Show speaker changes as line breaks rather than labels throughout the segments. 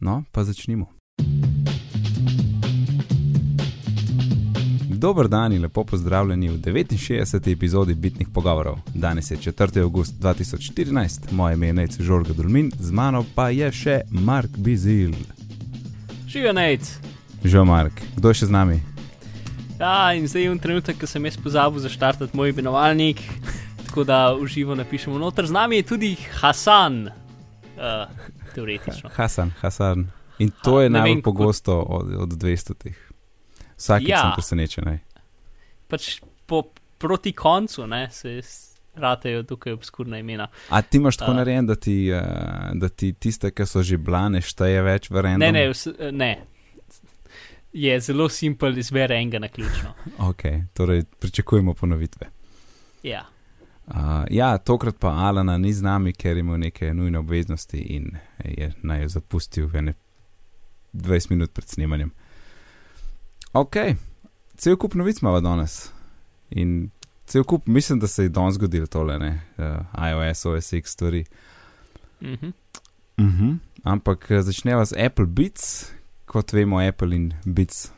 No, pa začnimo. Dober dan in lepo pozdravljeni v 69. epizodi Bitnih pogovorov. Danes je 4. august 2014, moje ime je Nec Žorga Dulmin, z mano pa je še Mark Bizil.
Živijo Nec.
Živijo Mark, kdo je še z nami?
Ja, in zdaj je un trenutek, ko sem jaz pozabil zaštartati moj imenovalnik, tako da uživo napišemo noter. Z nami je tudi Hasan, uh, teoretično.
Hasan, Hasan. In to
Ha,
je najbolj
vem,
pogosto od, od 200. Vsakič
Ja.
sem presenečen.
Pač po, proti koncu ne, se ratejo tukaj obskurna imena.
A ti imaš tako
A.
narejen, da ti, uh, da ti tiste, ki so že blane, šteje več v random?
Ne, ne, vse, ne. Je zelo simpel, izbere enega na ključno.
Ok, torej pričakujemo ponovitve.
Ja.
Uh, ja, tokrat pa Alana ni z nami, ker ima neke nujne obveznosti in je naj jo zapustil ene 20 minut pred snemanjem. Ok, cel kup novic imamo danes. In cel kup, mislim, da se je danes zgodilo tole, ne, uh, iOS, OS X stvari.
Mhm.
Uh -huh. Ampak eh, začneva z Apple Beats. Kot vemo, Apple in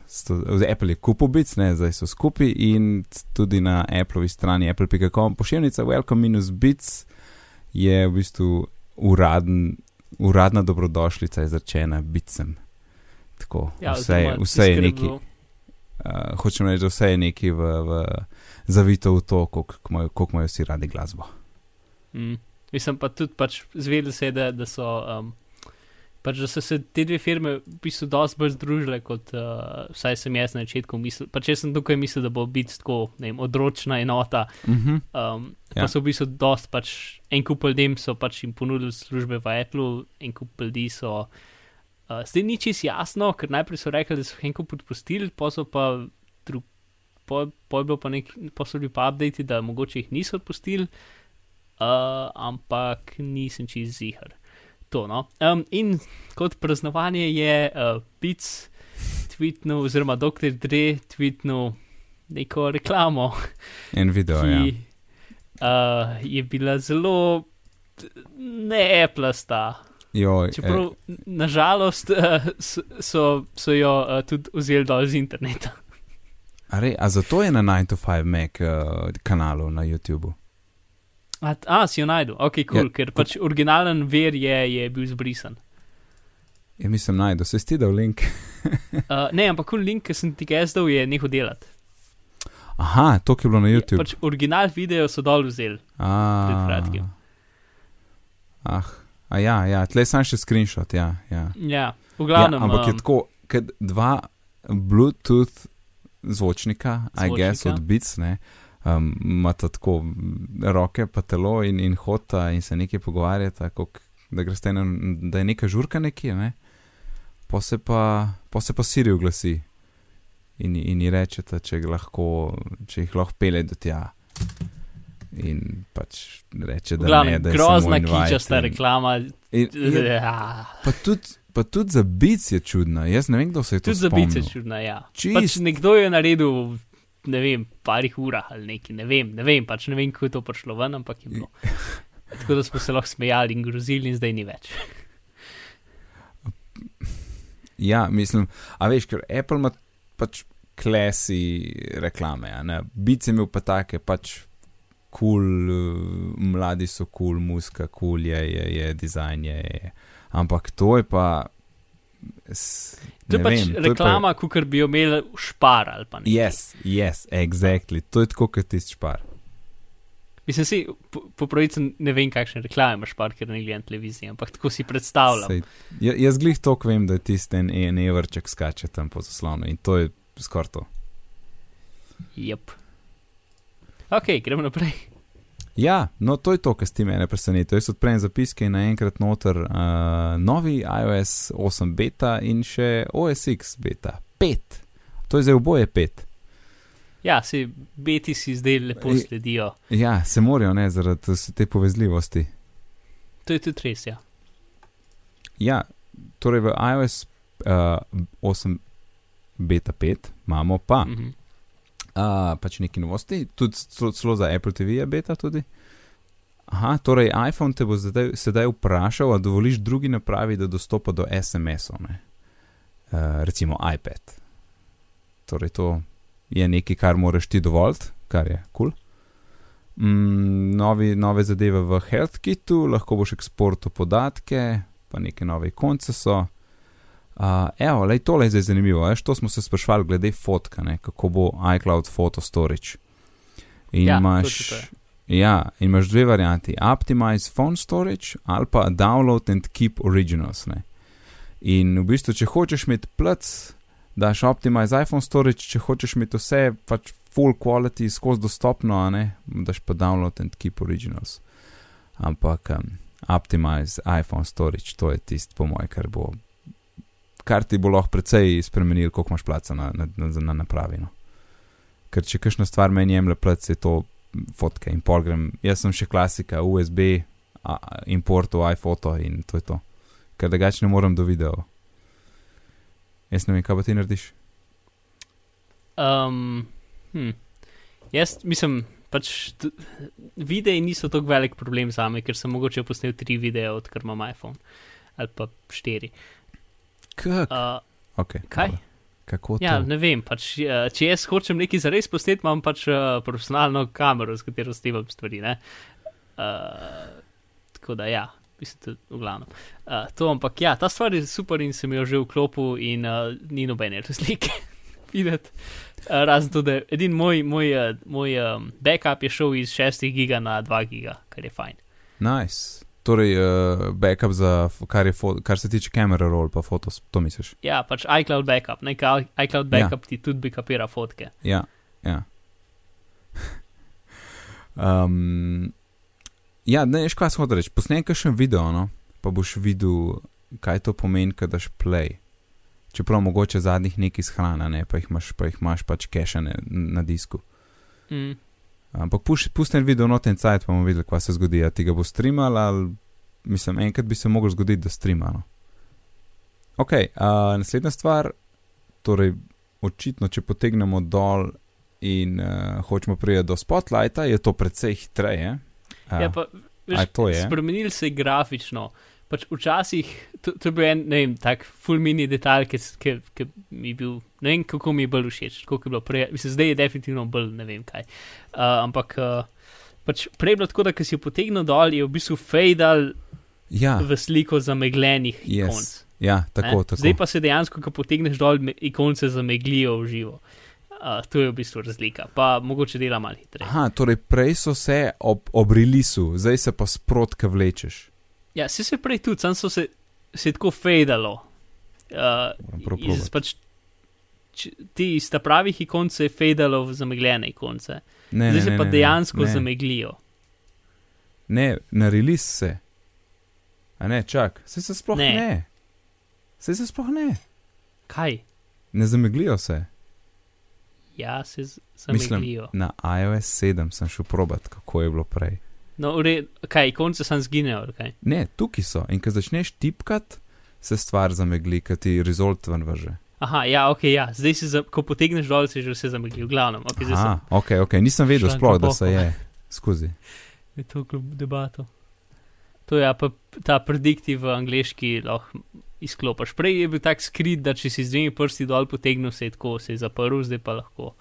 sto, oziroma Apple je kupil Beats, ne, zdaj so skupaj in tudi na Appleovi strani apple.com pošiljnica Welcome-Beats je v bistvu uraden, uradna dobrodošlica izrečena Beatsem. Tako,
Ja,
vse, je-
oziroma
vse je neki,
bilo-
uh, hočem reči, da vse je neki v, v zavito v to, koliko imajo vsi radi glasbo.
Mm. Mislim pa tudi, pač zvedel se je, da, da so. Um, Pač, da so se te dve firme v bistvu dosti bolj združile, kot uh, vsaj sem jaz na začetku mislil. Pač jaz sem tukaj mislil, da bo biti tako vem, odročna enota.
Uh -huh.
Um,
Ja.
pa so v bistvu dosti, pač, en kup ljudem so pač jim ponudili službe v Apple, en kup ljudi so. Uh, zdaj ni čisto jasno, ker najprej so rekli, da so en kup odpustili, pa so pa drug. Po, po bilo pa nek, so bili pa updati, da mogoče jih niso odpustili, uh, ampak nisem čist zihar. To, no. um, in kot praznovanje je uh, Pic tweetnul, oziroma Dr. Dre tweetnul neko reklamo,
En video,
ki
ja.
uh, je bila zelo neeplasta.
Joj,
Čeprav, eh. nažalost, uh, so, so, so jo uh, tudi vzeli dol z interneta.
A, re, a zato je na 9 to 5 Mac uh, kanalu na YouTubu?
A, a si jo najdu, ok, kul,
Ja,
cool, ker pač originalen ver je, je bil zbrisan.
Ja, mislim, najdu, se ti dal link.
Uh, ne, ampak kul link, ki sem ti ga jaz dal, je nehal delati.
Aha, to je bilo na
Je,
YouTubu.
pač original video so dol vzeli. pred kratkim.
Ah, a ja, ja, tle sem še screenshot, ja. ja.
Ja, v
ja
glavnem.
ampak je
um,
tako, ker dva Bluetooth zvočnika, I guess,
Zvočnika.
od Beats, ne. Um, imata tako roke, pa telo in, in hota in se nekaj pogovarjata, kak, da, greste na, da je neka žurka nekje, ne. Pa se pa, pa se pa Siri oglasi in, in ji rečete, če, lahko, če jih lahko pele do tja. In pač reče, da
glavnem,
ne, da je
grozna kičasta
in-
reklama.
In, je,
Ja,
pa, tudi, pa tudi za bic je čudna. Jaz ne vem, kdo se je to
tudi za bice
spomnil.
čudna, ja.
Čist.
Pač nekdo je naredil, ne vem, parih urah ali nekaj, ne vem, ne vem, pač ne vem, kako je to prišlo ven, ampak je bilo. Tako da smo se lahko smejali in grozili, in zdaj ni več.
Ja, mislim, a veš, ker Apple ima pač klasi reklame. Bic je imel pa take, pač kul, cool, mladi so kul, cool, muska kul cool je, je, je, dizajn je, je. Ampak to je pa. S,
To je
ne
pač
vem,
reklama, kot bi jo imeli špar ali pa
Pa,
nekaj.
yes, yes, exactly. To je tako, kot tisti špar.
Mislim si, po, po pravici ne vem, kakšne reklame imaš špar, ker ne gledam televizije, ampak tako si predstavljam.
Sej, ja- jaz glih toliko vem, da je tisti en, en evrček skače tam po zaslonu in to je skoraj to.
Yep. Ok, gremo naprej.
Ja, no to je to, kar ste mene presenetili. Jaz odprem zapiske in naenkrat noter uh, novi iOS 8 beta in še OS X beta 5. To je zdaj oboje 5.
Ja, si beti si zdaj lepo
Ej.
sledijo.
Ja, se morajo ne zaradi te povezljivosti.
To je tudi res, ja.
Ja, torej v iOS uh, 8 beta 5 imamo pa
Mhm.
Uh, pač neki novosti, tudi celo, za Apple TV je beta tudi. Aha, torej iPhone te bo zdaj, sedaj vprašal, a dovoliš drugi napravi, da dostopa do SMS-ov, uh, recimo iPad. Torej, to je nekaj, kar moraš ti dovoliti, kar je kul. Cool. Mm, novi, nove zadeve v HealthKitu, lahko boš eksportu podatke, pa neke nove konce so. Uh, evo, lej, tole je zdaj zanimivo, veš, to smo se sprašvali glede fotka, ne, kako bo iCloud Photo Storage. In
Ja,
imaš, ja, in imaš dve varianti: Optimize Phone Storage ali pa Download and Keep Originals. Ne. In v bistvu, če hočeš imeti plc, daš Optimize iPhone Storage, če hočeš imeti vse pač full quality, skozi dostopno, ne, daš pa Download and Keep Originals. Ampak um, Optimize iPhone Storage, to je tisto, po mojem, kar bo. Kar ti bo lahko precej spremenil, koliko imaš placa na, na, na, na napravi. No. Ker če kakšna stvar meni jemlje plac, je to fotke in pol grem. Jaz sem še klasika, USB, a, import v iPhoto in to je to. Ker drugače ne morem do video. Jaz ne vem, kaj pa ti narediš.
Um, hm. Jaz mislim, pač videi niso tako velik problem za me, ker sem mogoče posnel tri videe, odkar imam iPhone. Ali pa štiri.
Kak?
Uh,
Okay,
kaj?
dobro. Kako to?
ja, ne vem. Pač, uh, če jaz hočem nekaj zares posneti, imam pač uh, profesionalno kamero, s katero snemam stvari. ne. Uh, tako da ja. Mislim, da v glavnem. Uh, to, ampak ja, ta stvar je super in sem jo že vklopil, in uh, ni nobene razlike videti. Uh, razen to, da edin moj, moj, uh, moj um, backup je šel iz 6 giga na 2 giga, kar je fajn.
Nice. Torej, uh, backup za, kar, je kar se tiče camera roll, pa fotos, to misliš?
Ja, pač iCloud backup, nekaj iCloud
Ja.
backup ja. ti tudi backupira fotke.
Ja, ja. um, ja, ne, kaj sem hotel reči. Posnemi kakšen video, no, pa boš videl, kaj to pomeni, kad daš play. Čeprav mogoče zadnjih nekaj shrana, ne, pa jih imaš, pa jih imaš pač kešene na disku.
Mm.
Ampak pusti en video not en cajt, pa bomo videli, kaj se zgodi. A ti ga bo streamal ali, mislim, enkrat bi se mogel zgoditi, da streama. No. Ok, uh, naslednja stvar, torej očitno, če potegnemo dol in uh, hočemo priti do spotlighta, je to precej hitreje. Uh,
Ja, pa, veš,
a to je?
Spremenili se je grafično. Pač včasih, to, to je bil en, ne vem, tak full mini detalj, ki, ki, ki mi je bil, ne vem, kako mi je bolj všeč, kako je bilo prej, mislim, zdaj je definitivno bolj, ne vem kaj. Uh, ampak uh, pač prej bilo tako, da ki si jo potegnil dol, je v bistvu fejdal
ja,
v sliko zamegljenih
Yes,
ikonc.
ja, tako,
ne.
tako.
Zdaj pa se dejansko, ko potegneš dol, ikonce zameglijo v živo. Uh, to je v bistvu razlika, pa mogoče dela malo hitreje.
Aha, torej prej so se ob, ob releasu, zdaj se pa sprotka vlečeš.
Ja, se se prej tudi, sam so se, se tako fejdalo. Uh,
probati.
pač, č, ti iz ta pravih ikon se je fejdalo v zamegljene ikonce.
Ne,
Zdaj
ne,
se
ne,
pa
ne,
dejansko
ne.
zameglijo.
Ne, na release se. A ne, čak, se se sploh ne.
Ne.
Se se sploh ne.
Kaj?
Ne zameglijo se.
Ja, se z-
Mislim,
zameglijo.
na iOS 7 sem šel probat, kako je bilo prej.
No, v redu, kaj, ikonce sam zginejo, ali kaj?
Ne, tukaj so. In ko začneš tipkat, se stvar zamegli, ker ti rezultat ven vrže.
Aha, ja, ok, ja, zdaj si, za, ko potegneš dol, se že vse zamegli, v glavnem. Okay,
Aha, ok, ok, nisem vedel sploh, da se je skozi.
je to kljub debato. To je ja, pa ta prediktiv v angleški lahko izklopiš. Prej je bil tak skrit, da če si z dvemi prsti dol potegnil, se je tako, se je zaprl, zdaj pa lahko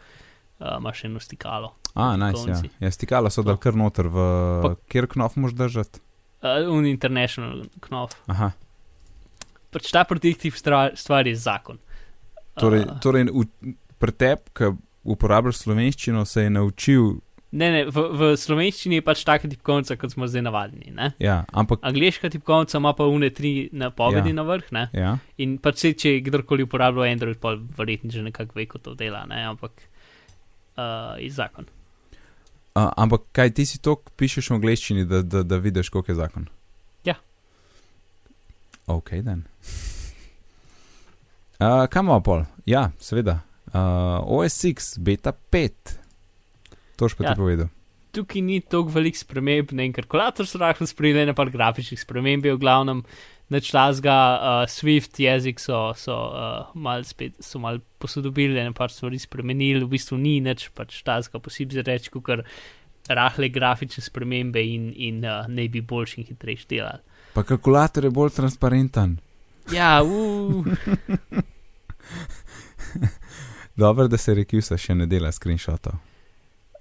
uh, imaš eno stikalo.
A, nice, ja. ja. Stikala so dal kar noter v
Pa-
kjer knof moš držati.
Uh, un international knof.
Aha,
Pač ta prediktiv stvar je zakon.
torej,
Uh,
torej v, pretep, ki uporabljaš slovenščino, se je naučil,
ne, ne, v, v slovenščini je pač taka tipkovnica, kot smo zdaj navadni. Ne?
ja, ampak,
Angliška tipkovnica ima pa une tri napovedi
ja.
na vrh. Ne?
ja.
In pač se, če je kdorkoli uporabljal Android, pa verjetno že nekako ve, kako to dela, ne? ampak uh, zakon.
A, ampak kaj ti si to pišeš v angleščini, da, da, da vidiš, koliko je zakon?
Ja.
Ok, dan. Uh, kam imamo pol? Ja, seveda. Uh, OSX, beta 5. To še pa
Ja.
ti povedal.
Tukaj ni toliko velik sprememb, ne en kalkulator so rahlo sprejeli, ne pa grafičnih sprememb, v glavnem načlasga, uh, Swift jezik so, so uh, mal spet, so mal posodobili, ne pa stvari spremenili, v bistvu ni nič, pač tasga posebej za reči, ker rahle grafične spremembe in, in uh, ne bi boljši in hitrejši delali.
Pa kalkulator je bolj transparenten.
Ja, uh.
Dobro, da se Rekiusa še ne dela screenshotov.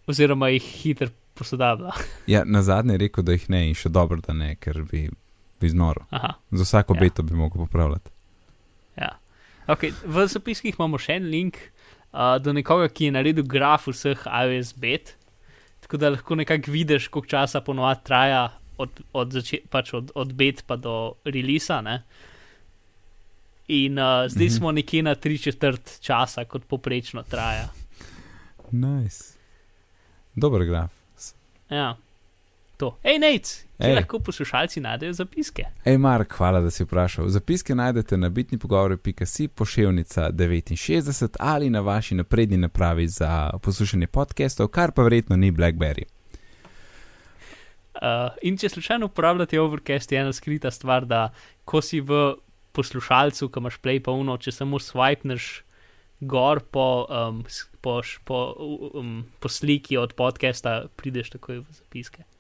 oziroma jih hitro posodablja.
Ja, na zadnje je rekel, da jih ne in še dobro, da ne, ker bi, bi znoro.
Aha,
Za vsako
Ja.
beto bi mogel popravljati.
ja. Okay, v zapiskih imamo še en link uh, do nekoga, ki je naredil graf vseh iOS bet, tako da lahko nekako vidiš, koliko časa ponovadi traja od, od, pač od, od bet pa do releasa. Ne? In uh, zdaj
Mhm.
smo nekje na tri četrt časa, kot poprečno traja.
Nice. Dober graf.
Ja. To. Hej, Nec, kje
Ej.
lahko poslušalci najdejo zapiske?
Ej, Mark, hvala, da si vprašal. Zapiske najdete na bitni pogovori.si pošiljnica 69 ali na vaši napredni napravi za poslušanje podcastov, kar pa verjetno ni Blackberry.
Uh, in če slučajno uporabljate Overcast, je ena skrita stvar, da ko si v poslušalcu, ki imaš play pa uno, če samo swipneš gor po, um, po, po, um, po sliki od podcasta, prideš takoj v zapiske.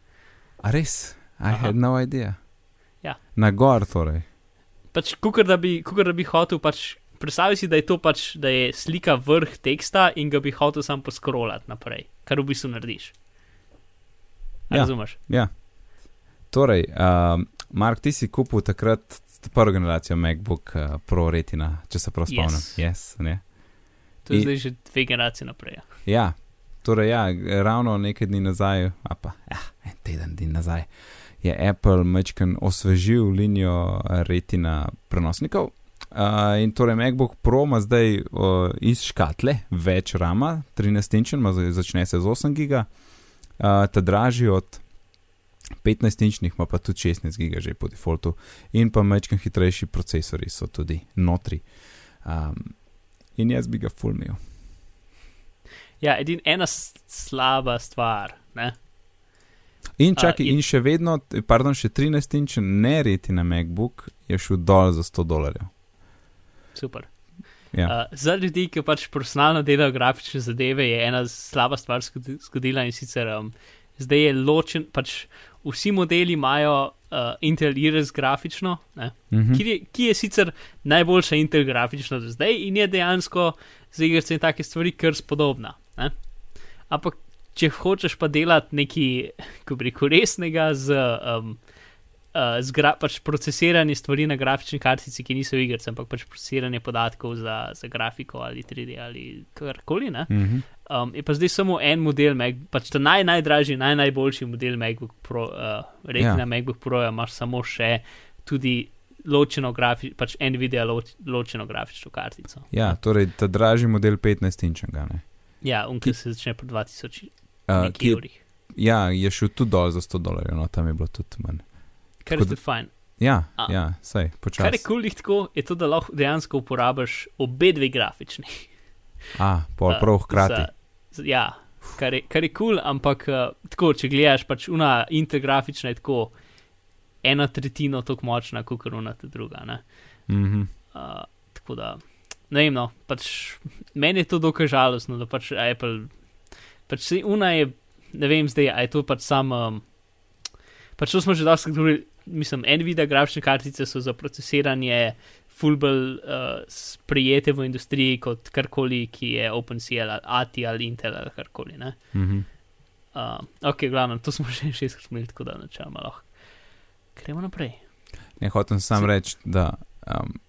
A res? I
Aha.
had no idea.
Ja.
Na gor torej.
Pač, kukor da bi, kukor da bi hotel, pač, predstavljaj si, da je to pač, da je slika vrh teksta in ga bi hotel sam poskrolati naprej, kar v bistvu narediš. A
Ja.
Razumeš?
Ja. Torej, um, Mark, ti si kupil takrat prvo generacijo MacBook uh, Pro Retina, če se prav spomnim.
Yes.
Yes, ne?
To je
I-
zdaj že dve generacije naprej. ja.
Torej, ja, ravno nekaj dni nazaj, a pa ja, en teden dni nazaj, je Apple Mečken osvežil linijo retina prenosnikov. Uh, in torej MacBook Pro ima zdaj uh, iz škatle več rama, 13-inčen, ima zdaj- začne se z 8 giga, uh, ta dražji od 15-inčnih, ima pa tudi 16 giga že po defaultu, in pa Mečken hitrejši procesori so tudi notri. Um, in jaz bi ga fulmil.
Ja, edin ena slaba stvar. Ne?
In čakaj,
in-
in še vedno, pardon, še 13 inč nereti na MacBook je šel dol za 100 dolarjev.
Super.
Ja.
Uh, za ljudi, ki pač profesionalno delajo grafične zadeve, je ena slaba stvar zgodi- zgodila in sicer um, zdaj je ločen, pač vsi modeli imajo uh, Intel Iris grafično, ne,
Mhm.
ki, je, ki je sicer najboljša Intel grafična do zdaj in je dejansko za igrice in take stvari kar spodobna. Ne. Ampak, če hočeš pa delati nekaj, ko bi rekel, resnega z. Um, Uh, zgra, pač procesiranje stvari na grafični kartici, ki niso igrice, ampak pač procesiranje podatkov za, za grafiko ali 3D ali karkoli. ne.
Mhm.
Um, je pa zdaj samo en model, Mac, pač ta naj, najdražji, naj, najboljši model MacBook Pro, uh, Retina
Ja.
ja. MacBook Pro, imaš samo še tudi ločeno grafično, pač Nvidia loč, ločeno grafično kartico.
Ja, torej ta dražji model 15 inčnega. ne.
Ja, un,
Ki-
ki se začne po 2000
Uh, ki,
evrih.
ja, je šel tudi dol za 100 dolarjev, no tam je bilo tudi manj.
Kar
tako
je tudi fajn.
Ja,
A.
ja, sej,
Kar
počasi.
je kul cool tako, je to, da lahko dejansko uporabiš obe dve grafični.
A, pol prav hkrati.
za- za- Ja, kar je kul, cool, ampak uh, tako, če gledaš, pač una integrafična je tako ena tretjina tako močna, kot una ta druga. Ne?
Mhm.
Uh, tako da, ne vem, no, pač meni je to dokaj žalostno, da pač Apple, pač se una je, ne vem zdaj, a je to pač sam, um, pač to smo že dosti govorili, mislim, Nvidia grafične kartice so za procesiranje fulbel uh, sprijete v industriji kot karkoli, ki je OpenCL ali ATI ali Intel ali karkoli. Ne?
Mhm.
Uh, ok, glavno, to smo že šestkrat imeli, tako da načeloma lahko. Gremo naprej.
Ne, hotem sam reči, da um,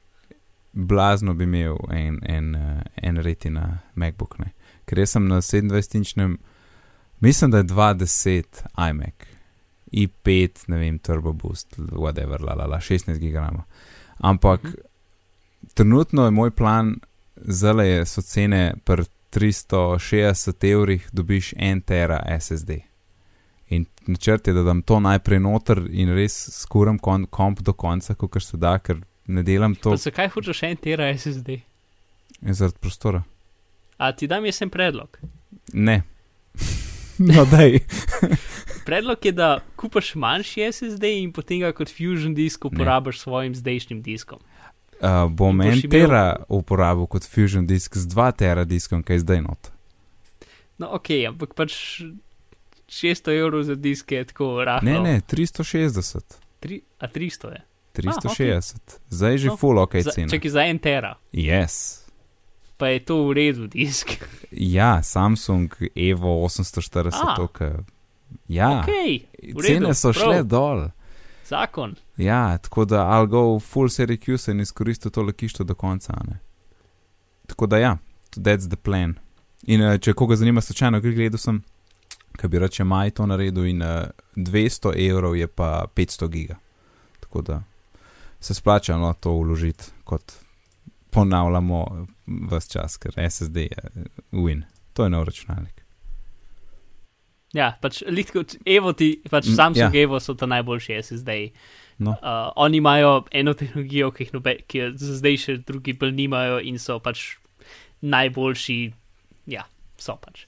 blazno bi imel en, en, uh, en retina MacBook. Ne. Ker jaz sem na 27-inčnem, mislim, da je 210 iMac, i5, ne vem, Turbo Boost, whatever, la, la, la 16 gigabajtov. Ampak
Mhm.
trenutno je moj plan, zelo je so cene pri 360 evrih, dobiš 1 tera SSD. In načrt je, da dam to najprej noter in res skuram kon, komp do konca, kot se da, ker ne delam to
Pa zakaj hočeš en tera SSD?
zaradi prostora.
A ti dam jaz en predlog.
Ne. no, daj.
Predlog je, da kupaš manjši SSD in potem ga kot Fusion disk uporabiš s svojim zdajšnjim diskom.
Uh, bom en
imel-
tera uporabil kot Fusion disk z 2 tera diskom, kaj je zdaj not.
No, ok, ampak pač, 600 evrov za disk je tako rahlo.
Ne, ne, 360.
Tri, a 300 je.
360. Zdaj je že
No,
full ok
Za,
cena.
čakaj, za en tera.
Yes.
Pa je to v redu disk.
Ja, Samsung Evo 840,
A.
to, ka, ja,
ok, v redu,
cene so
prav.
šle dol.
zakon.
Ja, tako da I'll go full series Q in izkoristil to lekišto do konca. Ne? Tako da ja, that's the plan. In uh, če koga zanima, slučajno, gledal sem, kaj bi reče Maj to naredil in uh, 200 evrov je pa 500 giga. Tako da se splača no, to uložiti, kot ponavljamo vse čas, ker SSD je eh, win. To je nov računalnik.
Ja, pač litko, Evo ti, pač
Mm,
Samsung
ja.
Evo so ta najboljši SSD.
No.
Uh, oni imajo eno tehnologijo, ki, jih nobe, ki jo zdaj še drugi bolj nimajo in so pač najboljši, ja, so pač.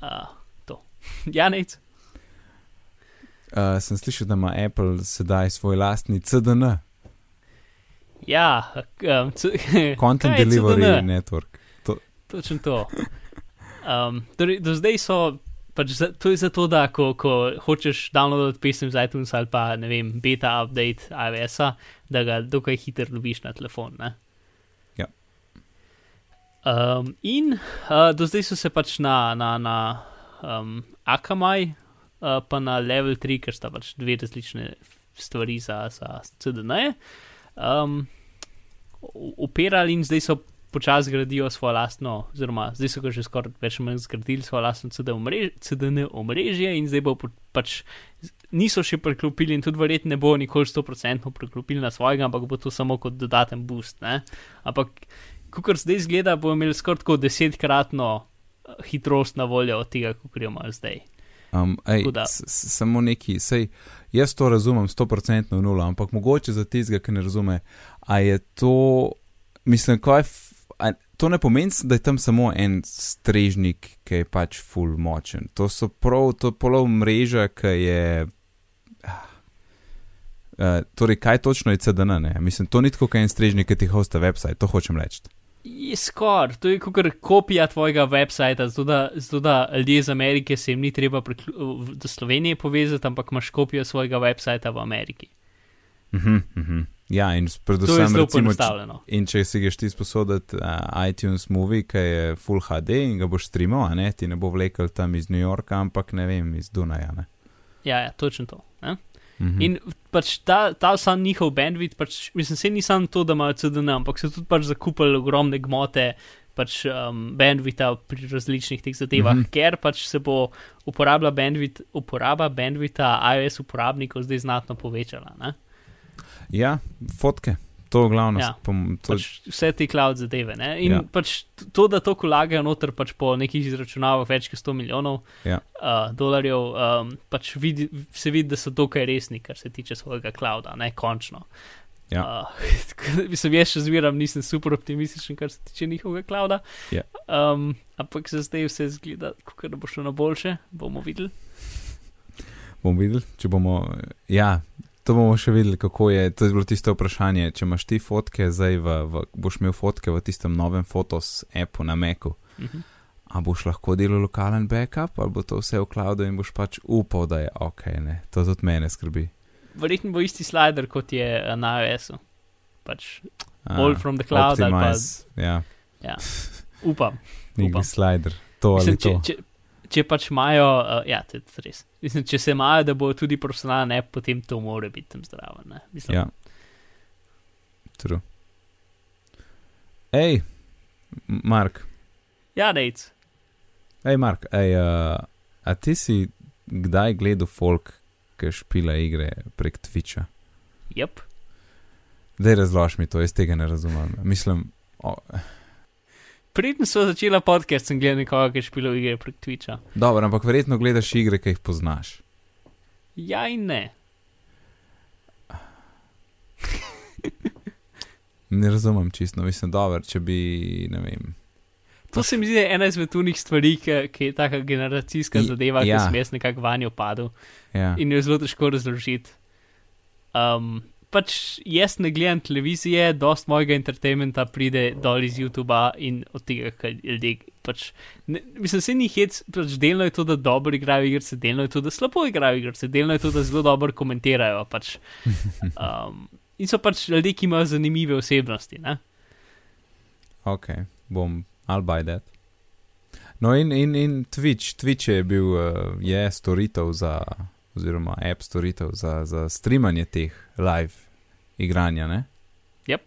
Uh, to. Janec,
Uh, sem slišal, da ima Apple sedaj svoj lastni CDN,
ja, um,
Content
je
Delivery
CDN?
Network.
Točno to. Um, torej, do zdaj so, pač za, to je zato, da ko, ko hočeš downloaditi pesem z iTunes ali pa ne vem, beta update iOS-a, da ga dokaj hitro dobiš na telefon. Ne?
Ja.
Um, in uh, do zdaj so se pač na, na, na um, Akamai, uh, pa na Level 3, ker sta pač dve različne stvari za, za CDN-je, um, upirali in zdaj so počasi gradijo svojo lastno, oziroma zdaj so ga že skoraj več ali manj zgradili svojo lastno CD omrež, CDN omrežje in zdaj bo pač niso še preklopili in tudi verjetno ne bo nikoli 100% preklopili na svojega, ampak bo to samo kot dodaten boost. Ne? Ampak, kot zdaj izgleda, bo imel skoraj tako desetkratno eh, hitrost na voljo od tega, kot jo imajo zdaj.
Um, ej, samo neki, sej, jaz to razumem 100% v nulo, ampak mogoče za tistega, ki ne razume, a je to, mislim, kaj, a, to ne pomeni, da je tam samo en strežnik, ki je pač full močen. To so prav, to je polov mreža, ki je. Uh, torej, kaj točno je CDN? Ne? Mislim, to ni tako, kot en strežnik, ki ti hosta website, to hočem reči.
Je skoraj, to je kot kopija tvojega websita, zato da, zato da ljudje iz Amerike se jim ni treba do Slovenije povezati, ampak imaš kopijo svojega websita v Ameriki.
Uh -huh, uh -huh. Ja, in
To je
predvsem,
zelo
recimo, če,
poenostavljeno.
In če si ga ti sposoditi uh, iTunes Movie, ki je Full HD in ga boš streamal, ne, ti ne bo vlekel tam iz New Yorka, ampak ne vem, iz Dunaja. Ne?
Ja, ja, točno to. Ne?
Mhm.
In pač ta, ta sam njihov bandwidth, pač, mislim, se ni samo to, da imajo CDN, ampak so tudi pač zakupili ogromne gmote. Pač um, bandwidta pri različnih teh zadevah, mm. -hmm. ker pač se bo uporabila bandwidth, uporaba bandwidta iOS uporabnikov zdaj znatno povečala. Ne?
Ja, fotke, to je glavno.
Ja.
Pom, to,
pač vse te cloud zadeve. Ne? In
Ja.
pač to, da to kolagajo noter, pač po nekih izračunavah več kot 100 milijonov
Ja.
uh, dolarjev, um, pač vidi, se vidi, da so dokaj resni, kar se tiče svojega clouda, ne končno.
Ja.
Uh, mislim, jaz še zmeram nisem super optimističen, kar se tiče njihovega clouda.
Ja.
Um, ampak se zdaj vse zgleda, kot da bo šlo na boljše, bomo videli.
bomo videli, če bomo. Ja, to bomo še videli, kako je. To je bilo tisto vprašanje. Če imaš ti fotke, zdaj v, v, boš imel fotke v tistem novem Fotos appu na Meku.
Uh -huh.
A boš lahko delal lokalen backup, ali bo to vse v cloudu in boš pač upal, da je ok, ne. To tudi mene skrbi.
Verjetno bo isti slider, kot je uh, na iOS-u. Pač
A,
all from the cloud ali pa
optimize, Ja,
upam. Upam.
slider. To
Mislim,
to.
če, če pač imajo, uh, ja, to je res. Mislim, če se imajo, da bo tudi profesionalen potem to mora biti tam zdravo. Ne? Mislim,
Ja. True. Ej, M- Mark,
ja dejc.
ej, Mark, ej, uh, a ti si kdaj gledal folk, ki špila igre prek Twitcha?
Yep.
Dej razlož mi to, jaz tega ne razumem. Mislim, o,
Preden so začela podcast, sem gledal nekoga, ki je špil igre prek Twitcha.
dobro, ampak verjetno gledaš igre, ki jih poznaš.
Ja in ne.
Ne razumem čisto, mislim, dobro, če bi, ne vem.
To se mi zdi ena izmed tunih stvari, ki, ki je taka generacijska zadeva,
ja.
ki sem jaz nekako vanjo padel
Ja.
in jo je zelo težko razložiti. Um, pač jaz ne gledam televizije, dost mojega entertainmenta pride dol iz YouTuba in od tega, kar ljudje Pač, ne, mislim, se ni hec, pač delno je to, da dobro igrajo igrice, delno je to, da slabo igrajo igrice, delno je to, da zelo dobro komentirajo. Pač, um, in so pač ljudje, ki imajo zanimive osebnosti. Ne?
Ok, bom, I'll buy that. No, in, in, in Twitch, Twitch je bil, uh, je storitev za, oziroma app storitev za, za streamanje teh live igranja, ne?
Yep.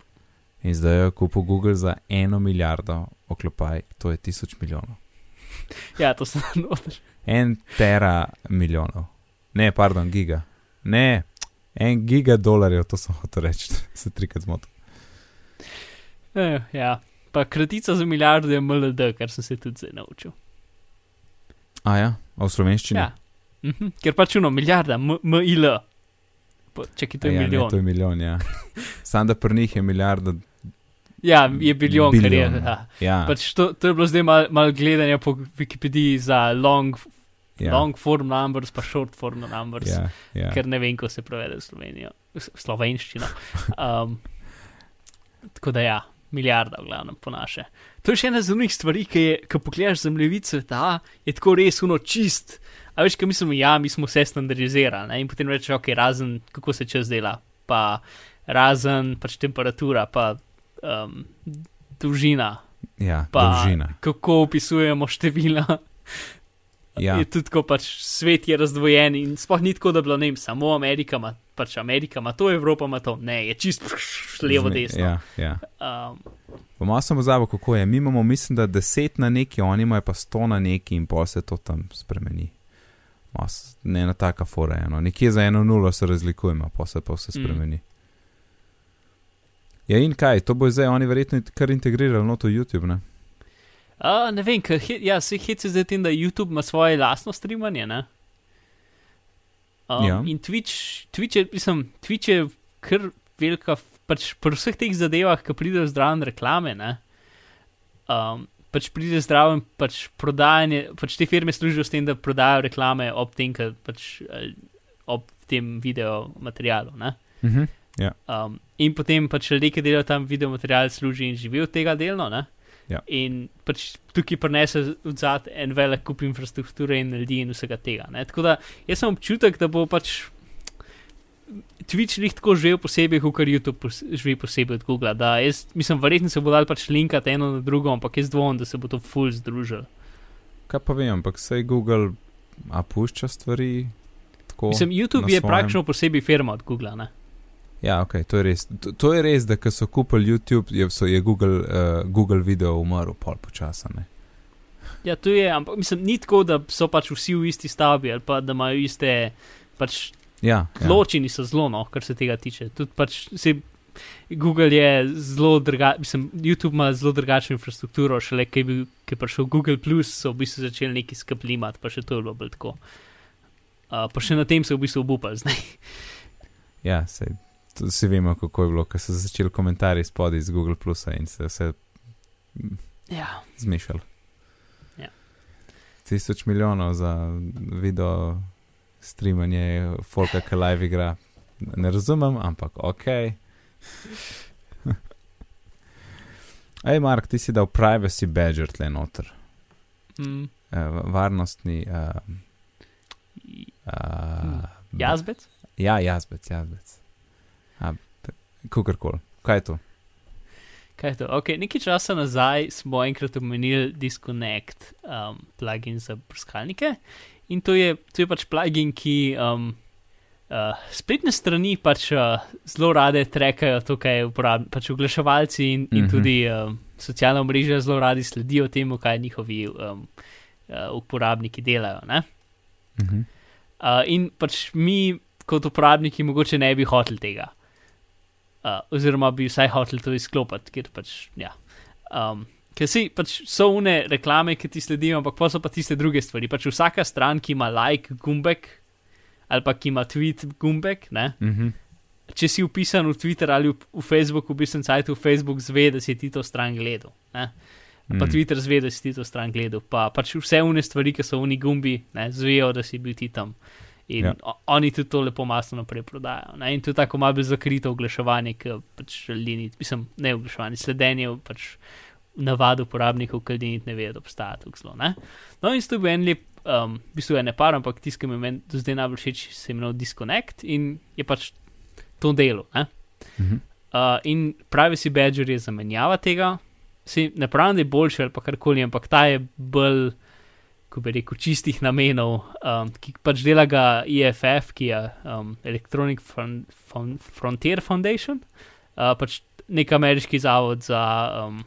In zdaj je kupil Google za eno milijardo, oklepaj, to je tisoč milijonov.
Ja, to sem noter.
En tera milijonov. Ne, pardon, giga. Ne, en giga dolarjev, to sem hotel reči, se trikrat zmotil.
Eh, ja, pa kratica za milijardo je MLD, kar sem se tudi zdaj naučil.
A ja, a v slovenščini?
Ja. Mhm, ker pač uno, milijarda, MIL. Pa, Čakaj, to je
ja,
milijon.
Ne, to je milijon, ja. Sam da pri njih je milijarda.
Ja, je bilijon, kar je.
Bilijon,
Ja.
Ja,
Pač to, to je bilo zdaj malo mal gledanja po Wikipediji za long, ja. long form numbers, pa short form numbers, ja.
ja,
ker ne vem, kako se prevede v Slovenijo, slovenščino. Um, tako da ja, milijarda, v glavnem, po naše. To je še ena zanimivih stvari, ki je, ko pogledaš zemljevid sveta, je tako res uno čist. A veš, kaj mislimo, ja, mi smo vse standardizirali ne? in potem rečeš, ok, razen kako se čas dela, pa razen pač temperatura, pa um, dolžina,
ja
pa
dolžina.
kako opisujemo števila.
Ja.
Je tudi tako, pač svet je razdvojen in sploh ni tako, da bi bilo, ne vem, samo Amerika ima, pač Amerika ima to, Evropa ima to, ne, je čist levo,
Zme-
desno.
Ja, ja.
Um,
Pa malo sem pozabil, kako je. Mi imamo, mislim, da deset na neki, oni imajo pa sto na neki in pa se to tam spremeni. Mas, ne na taka fora eno. Nekje za eno nulo se razlikujemo, pa se pa vse
Mm.
spremeni. Ja, in kaj, to bo zdaj oni verjetno kar integrirali noto YouTube, ne?
a, ne vem, ker he- ja, se heci zdaj tem, da YouTube ima svoje lastno streamanje. Ne? Um,
Ja.
In Twitch, Twitch je, mislim, Twitch je kar velika, pač pri vseh teh zadevah, ki pridejo zdraven reklame. Ne? Um, pač pride zdraven pač prodajanje, pač te firme služijo s tem, da prodajajo reklame ob tem, kar pač eh, ob tem video materialu. Ne?
Uh -huh.
Um, in potem pač ljudje, ki delajo tam video material, služijo in živijo od tega delno. Ne?
Ja.
In pač tukaj prenese odzad en velik kup infrastrukture in ljudi in vsega tega. Ne? Tako da jaz sem občutek, da bo pač Twitch njih tako živel posebej, kot YouTube pos živi posebej od Google. Da jaz mislim, verjetno se bo dal pač linkati eno na drugo, ampak jaz dvomim, da se bo to full združil.
Kaj pa vem, ampak sej Google a pušča stvari.
Mislim, YouTube je
svojem-
praktično posebej firma od Google. Ne?
Ja, ok, to je res. To, to je res, da ko so kupili YouTube, je, so, je Google, uh, Google video umrl pol počasa. Ne?
Ja, to je, ampak mislim, ni tako, da so pač vsi v isti stavbi ali pa da imajo iste pač
Ja, ja.
Ločeni so zelo, no, kar se tega tiče. Tudi pač se. Google je zelo drugačen, mislim, YouTube ima zelo drugačno infrastrukturo, šele ki je, bil, ki je prišel Google, so v bistvu začeli neki skaplimati, pa še to je bilo bolj tako. Uh, pa še na tem se v bistvu obupali zdaj.
ja sej, to vsi vemo, kako je bilo, ko so začeli komentarji spodaj iz Google Plusa in se vse
Ja,
zmešali.
Ja.
Tisoč milijonov za video streamanje, folka, ki live igra. Ne razumem, ampak ok. Ej, Mark, ti si dal privacy badger tle noter,
mm,
uh, varnostni. Uh, uh,
jazbec.
Ja, jazbec, jazbec. Kukorkoli. Kaj je to?
Kaj je to? Okay, nekaj časa nazaj smo enkrat omenili Disconnect um, plugin za brskalnike in to je, to je pač plugin, ki um, uh, spletne strani pač uh, zelo rade trekajo to, kaj uporabljamo, pač oglaševalci in, in
Mhm.
tudi um, socialna mreža zelo radi sledijo temu, kaj njihovi um, uh, uporabniki delajo. Ne?
Uh -huh.
Uh, in pač mi, kot uporabniki, mogoče ne bi hoteli tega. Uh, oziroma bi vsaj hoteli to izklopiti, ker pač, ja. Um, ker si pač so une reklame, ki ti sledijo, ampak pa so pa tiste druge stvari. Pač vsaka stran, ki ima like gumbek ali pa ki ima tweet gumbek, ne.
Uh -huh.
Če si upisan v Twitter ali v, v Facebook, v bistvu sajtu Facebook zve, da si ti to stran gledal. Ne? Pa
Mm.
Twitter zve, da si ti to stran gledal. Pa pač vse une stvari, ki so oni gumbi, ne, zvejo, da si bil ti tam. In
Ja.
oni tudi to lepo masno naprej prodajajo. Ne? In to je tako malo zakrito oglaševanje, ki pač ljudi ni, mislim, ne oglaševanje, sledenje pač navad uporabnikov, ki niti ne vejo, da obstaja tako zelo. Ne? No, in to je bil en lep, um, v bistvu je ne par, ampak tisti, ki mi je do zdaj najbolj všeč, se imenuje Disconnect in je pač to delo.
Mhm.
Uh, in Privacy Badger je zamenjava tega, se ne pravim, da je boljši ali pa karkoli, ampak ta je bolj, ko bi rekel, čistih namenov, um, ki pač dela ga EFF, ki je um, Electronic Fron Fron Frontier Foundation, uh, pač nek ameriški zavod za, um,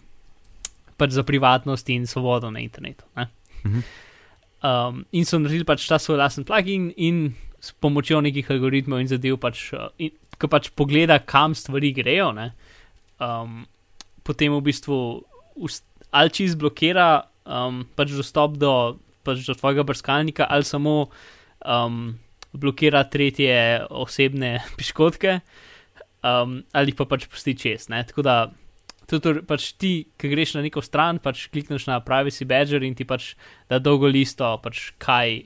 pač za privatnost in svobodo na internetu. Ne?
Mhm.
Um, in so naredili pač ta svoj lasten plugin in s pomočjo nekih algoritmov in zadev, pač, uh, in, ki pač pogleda, kam stvari grejo, ne, um, potem v bistvu ali čez blokira um, pač dostop do, pač do tvojega brskalnika, ali samo um, blokira tretje osebne piškotke, um, ali pa pač pusti čez. Ne, tako da. Tudi pač ti, ki greš na neko stran, pač klikneš na Privacy Badger in ti pač da dolgo listo, pač kaj,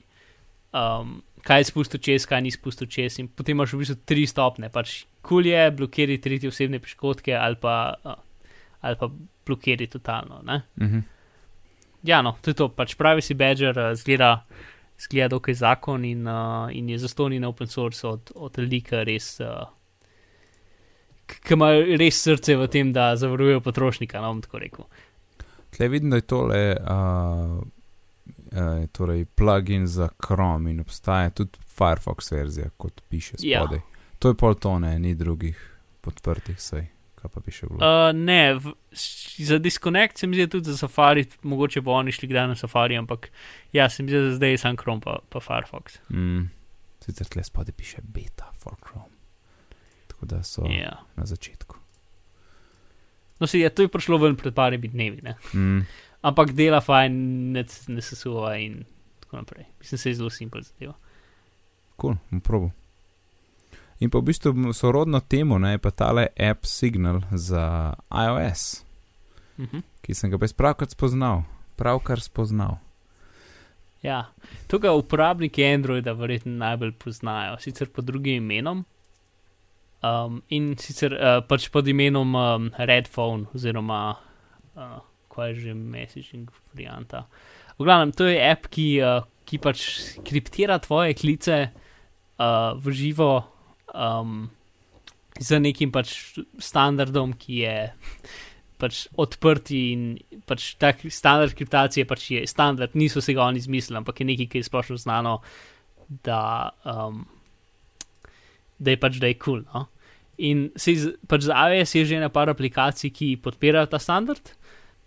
um, kaj je spustil čez, kaj ni spustil čez. In potem imaš v bistvu tri stopne. Pač kul je, blokiri tretje osebne piškotke ali pa, uh, ali pa blokiri totalno. Ne?
Mhm.
Ja, no, to je to. Pač Privacy Badger uh, zgleda, zgleda dokaj zakon in, uh, in je zastonjen na open source od, od ki res. Uh, Ki ima res srce v tem, da zavarujejo potrošnika, no bom tako rekel.
Tle vidim, da je tole uh, uh, torej plugin za Chrome in obstaja tudi Firefox verzija, kot piše
Ja.
spodaj. To je pol tone, ni drugih podprtih, sej, kaj pa bi še bilo.
Uh, ne, v, za Disconnect se mi zdi tudi za Safari, mogoče bo oni šli kdaj na Safari, ampak ja, se mi zdi, da zdaj je sam Chrome pa, pa Firefox.
Mm. Sicer tle spodaj piše beta for Chrome. Tako da so yeah.
Ja.
na začetku.
No, se je to je prišlo ven pred parimi dnevi, ne?
Mm.
ampak dela fajn, ne, ne sesuva in tako naprej. Mislim, da je zelo simpel zadeva.
Cool, bom probal. In pa v bistvu sorodno temu ne, je pa tale app Signal za iOS,
Mhm.
ki sem ga pa pravkar spoznal. Pravkar spoznal.
Ja, to ga uporabniki Androida verjetno najbolj poznajo, sicer pod drugim imenom. Um, in sicer uh, pač pod imenom um, Redphone, oziroma uh, kaj je že messaging varianta. V glavnem, to je app, ki, uh, ki pač kriptira tvoje klice uh, v živo um, z nekim pač standardom, ki je pač odprti in pač tak standard kriptacije pač je standard, niso se ga oni izmislili, ampak je nekaj, ki je splošno znano, da, um, da je pač da je kul. Cool, no? In se iz, pač za iOS je že ena par aplikacij, ki podpirajo ta standard.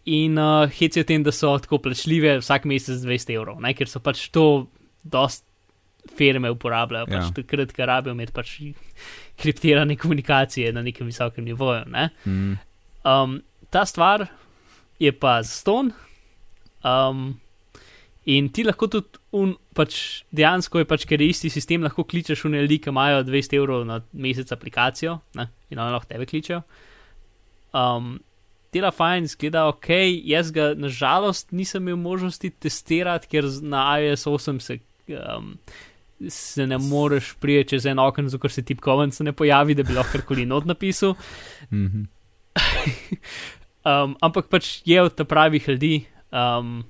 In uh, hec je tem, da so tako plačljive vsak mesec 200 evrov, ne? ker so pač to dost firme uporabljajo, pač
Ja.
takrat, ker rabijo imeti pač kriptirane komunikacije na nekem visokem nivoju. Ne?
Mm.
Um, ta stvar je pa zaston. Um, in ti lahko tudi, un, pač dejansko je pač, ker je isti sistem, lahko kličeš v ljudi, ki imajo 200 evrov na mesec aplikacijo ne, in oni lahko tebe kličejo. Um, dela fajn, zgleda ok, jaz ga nažalost nisem imel možnosti testirati, ker na iOS 8 se. Um, Se ne moreš prijeti čez en zato ker se tipkovnic ne pojavi, da bi lahko karkoli not napisal.
Mm -hmm.
Um, ampak pač je od ta pravih ljudi um,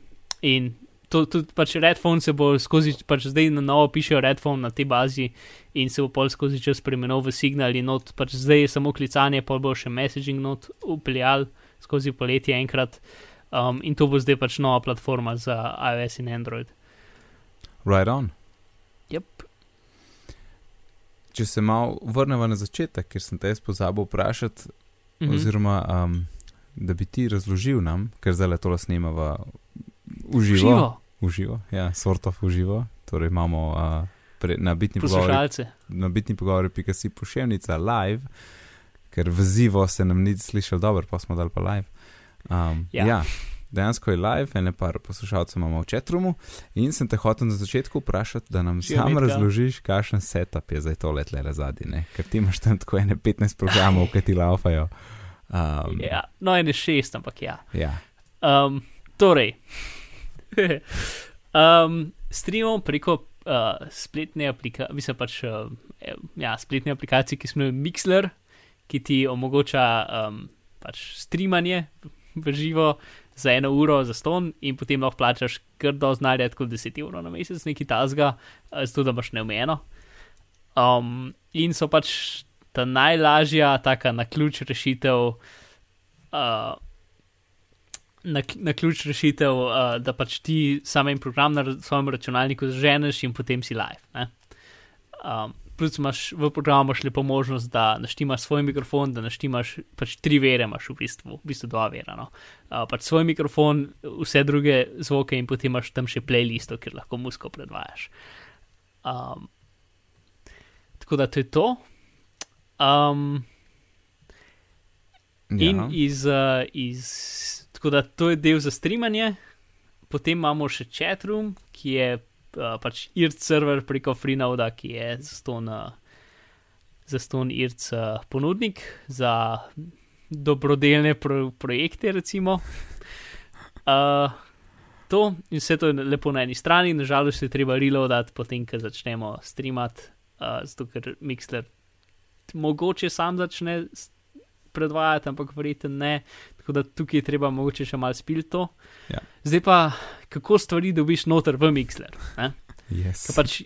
in to, tudi pač Redphone se bo skozi, pač zdaj na novo pišejo Redphone na tej bazi in se bo pol skozi čas spremenil v signal in not, pač zdaj je samo klicanje, pol bo še messaging not upeljal skozi poletje enkrat um, in to bo zdaj pač nova platforma za iOS in Android.
Right on.
Yep.
Če se malo vrnemo na začetek, ker sem te jaz pozabil vprašati, mm. -hmm. oziroma um, da bi ti razložil nam, ker zdaj le to snemava uživo.
Živo,
Uživo, ja, sort of uživo. Torej imamo uh, pre, na bitni pogovor, na bitni pogovor, pika si pošiljnica live, ker v zivo se nam ni slišal dobro, pa smo dali pa live. Um,
Ja.
ja. Dejansko je live, ene par poslušalcev imamo v četrumu in sem te hotel na začetku vprašati, da nam
Že
sam
Metka.
razložiš, kakšen setup je zdaj to letle zadnji, ne? ker ti imaš tam tako ene 15 programov, ki ti laufajo. Um,
Ja, no, ene šest, ampak ja.
ja.
Um, torej, um, streamamo preko uh, spletne aplikacije, mislim pač, uh, ja, spletne aplikacije, ki smo jo Mixler, ki ti omogoča um, pač streamanje v živo za eno uro za ston in potem lahko plačaš grdo znarja, tako 10 evrov na mesec, neki tasga, zato da imaš neomejeno. Um, in so pač ta najlažja, taka na ključ rešitev. Uh, Na, na ključ rešitev, uh, da pač ti samo en program na svojem računalniku zaženeš in potem si live. Um, plus imaš v programu še lepo možnost, da naštimaš svoj mikrofon, da naštimaš pač tri vere, imaš v bistvu, v bistvu dva vera. No. Uh, pač svoj mikrofon, vse druge zvoke in potem imaš tam še playlisto, kjer lahko musko predvajaš. Um, tako da to je to. Um, in
Ja.
iz, uh, iz, tako da to je del za streamanje, potem imamo še chatroom, ki je uh, pač IRC server preko FreeNoda, ki je zaston, uh, zaston IRC uh, ponudnik za dobrodelne pro projekte, recimo. Uh, to in vse to je lepo na eni strani, nažalost je treba reloadati, potem, ko začnemo streamati, uh, zato ker Mixler mogoče sam začne predvajati, ampak verjetno ne. Tako da tukaj je treba mogoče še malo spil to.
Ja.
Zdaj pa, kako stvari dobiš noter v Mixler. Ne?
Yes.
Ker pač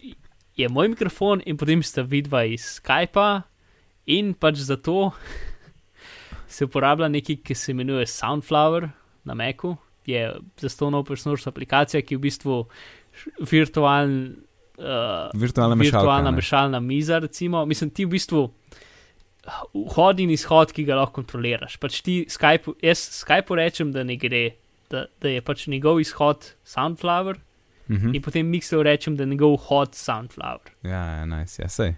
je moj mikrofon in potem sta vidva iz Skypa in pač zato se uporablja nekaj, ki se imenuje Soundflower na Macu. Je zastonov source aplikacija, ki je v bistvu virtualen. Uh,
Virtualna mešalka.
virtualna
ne.
mešalna miza, recimo. Mislim, ti v bistvu vhod in izhod, ki ga lahko kontroliraš. Pač ti Skype, jaz Skype rečem, da ne gre, da, da je pač njegov izhod Soundflower,
Mhm.
in potem Mixer rečem, da je njegov vhod Soundflower.
Ja, ja, nice. ja, sej.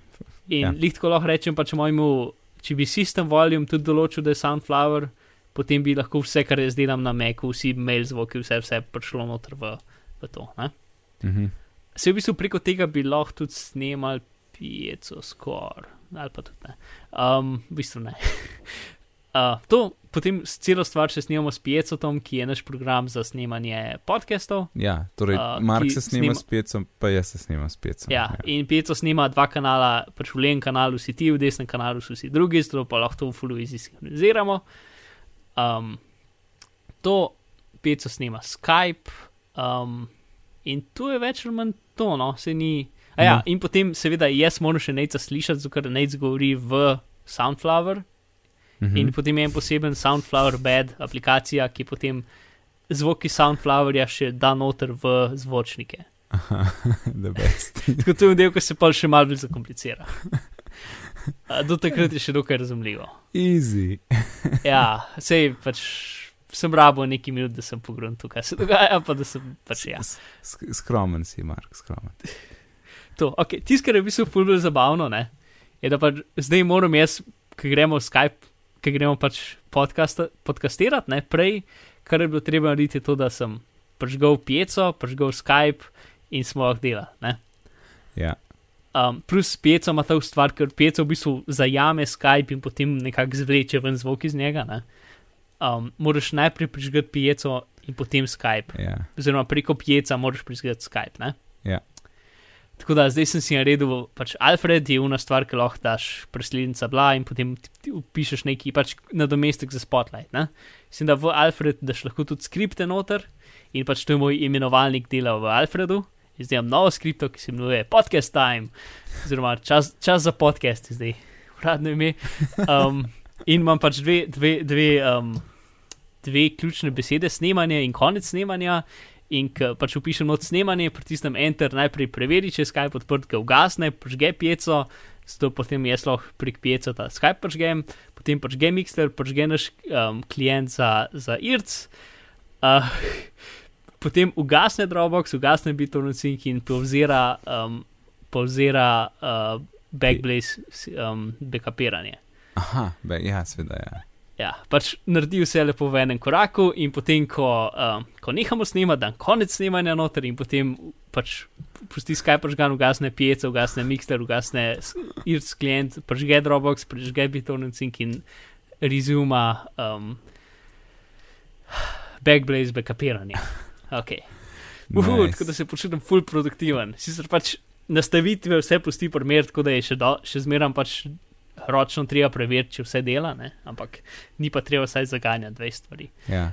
In
Ja.
lihtko lahko rečem pač mojemu, če bi system volume tudi določil, da je Soundflower, potem bi lahko vse, kar jaz delam na Macu, vsi mail zvoki, vse, vse prišlo noter v, v to. Ne?
Mhm.
Se v bistvu preko tega bi lahko tudi snemal pijeco skoraj, ali pa tudi ne. Um, v bistvu ne. uh, to potem celo stvar še snemamo s pijecotom, ki je naš program za snemanje podcastov.
Ja, torej,
A,
Mark se
snema-
s pecom, pa jaz se snimam s pecom.
Ja, in pijeco snema dva kanala, pač v levem kanalu si ti, v desnem kanalu so vsi drugi, zato pa lahko to v fuluizi sinhroniziramo. Um, to pijeco snema Skype. Um, in to je več ali manj to, no, se ni. A ja,
No.
in potem, seveda, jaz moram še neca slišati, ker nec govori v Soundflower.
Mhm.
In potem je en poseben Soundflower Bed aplikacija, ki potem zvoki Soundflowerja še da noter v zvočnike.
Aha, the best.
Tako to je del, ki se pa še malo bolj zakomplicira. Do takrat je še dokaj razumljivo.
Easy.
Ja, sej pač sem rabo nekaj minut, da sem pogrunil, kaj se dogaja, pa da sem pač ja.
Sk- Skromen si, Mark, skromen.
To, ok, tisto, kar je v bistvu fulbro zabavno, ne, je, da pač zdaj moram jaz, ki gremo v Skype, ki gremo pač podcasta- podcastirati, ne, prej, kar je bilo treba narediti, je to, da sem pržgal pijeco, pržgal Skype in smo lahko delali, ne.
Ja,
Um, plus pijeco ima ta stvar, ker pijeco v bistvu zajame Skype in potem nekako zvleče ven zvok iz njega, ne. Um, moraš najprej prižgati pijeco in potem Skype
ja.
oziroma preko pijeca moraš prižgati Skype. Ne?
Ja.
Tako da zdaj sem si naredil, pač Alfred je una stvar, ki lahko daš preslednica bla in potem upišeš neki pač nadomestek za Spotlight. Ne? Mislim, da v Alfred daš lahko tudi skripte noter in pač to je moj imenovalnik dela v Alfredu. In Zdaj imam novo skripto, ki se imenuje Podcast Time, oziroma čas, čas za podcast, je zdaj uradno ime. Um, in imam pač dve, dve, dve, um, dve ključne besede, snemanje in konec snemanja. In ko pač upišem not snemanje, pritisnem Enter, najprej preveri, če je Skype odprt, ga ugasne, požge pijeco, zato potem jaz lahko prek pijeca ta Skype požgem, potem požge Mixer, požge naš um, klient za, za IRC, uh, potem ugasne Dropbox, ugasne BitTorrent in povzira, um, povzira uh, Backblaze um, backupiranje.
Aha, be, ja, seveda, ja.
Ja, pač naredi vse lepo v enem koraku, in potem, ko, um, ko nehamo snemati, dan konec snemanja noter, in potem pač pusti Skype, žgan, ugasne pijeca, ugasne Mixer, ugasne IRC klient, prižge Dropbox, prižge BitTorrent in rezuma um, Backblaze backupiranje. Ok. Uhu,
Nice.
nice. Tako da se počutim full produktiven. Sicer pač nastavitve vse pusti primer, tako da je še, do, še zmeram pač ročno treba preveriti, če vse dela, ne? ampak ni pa treba vsaj zaganjati dve stvari.
Ja,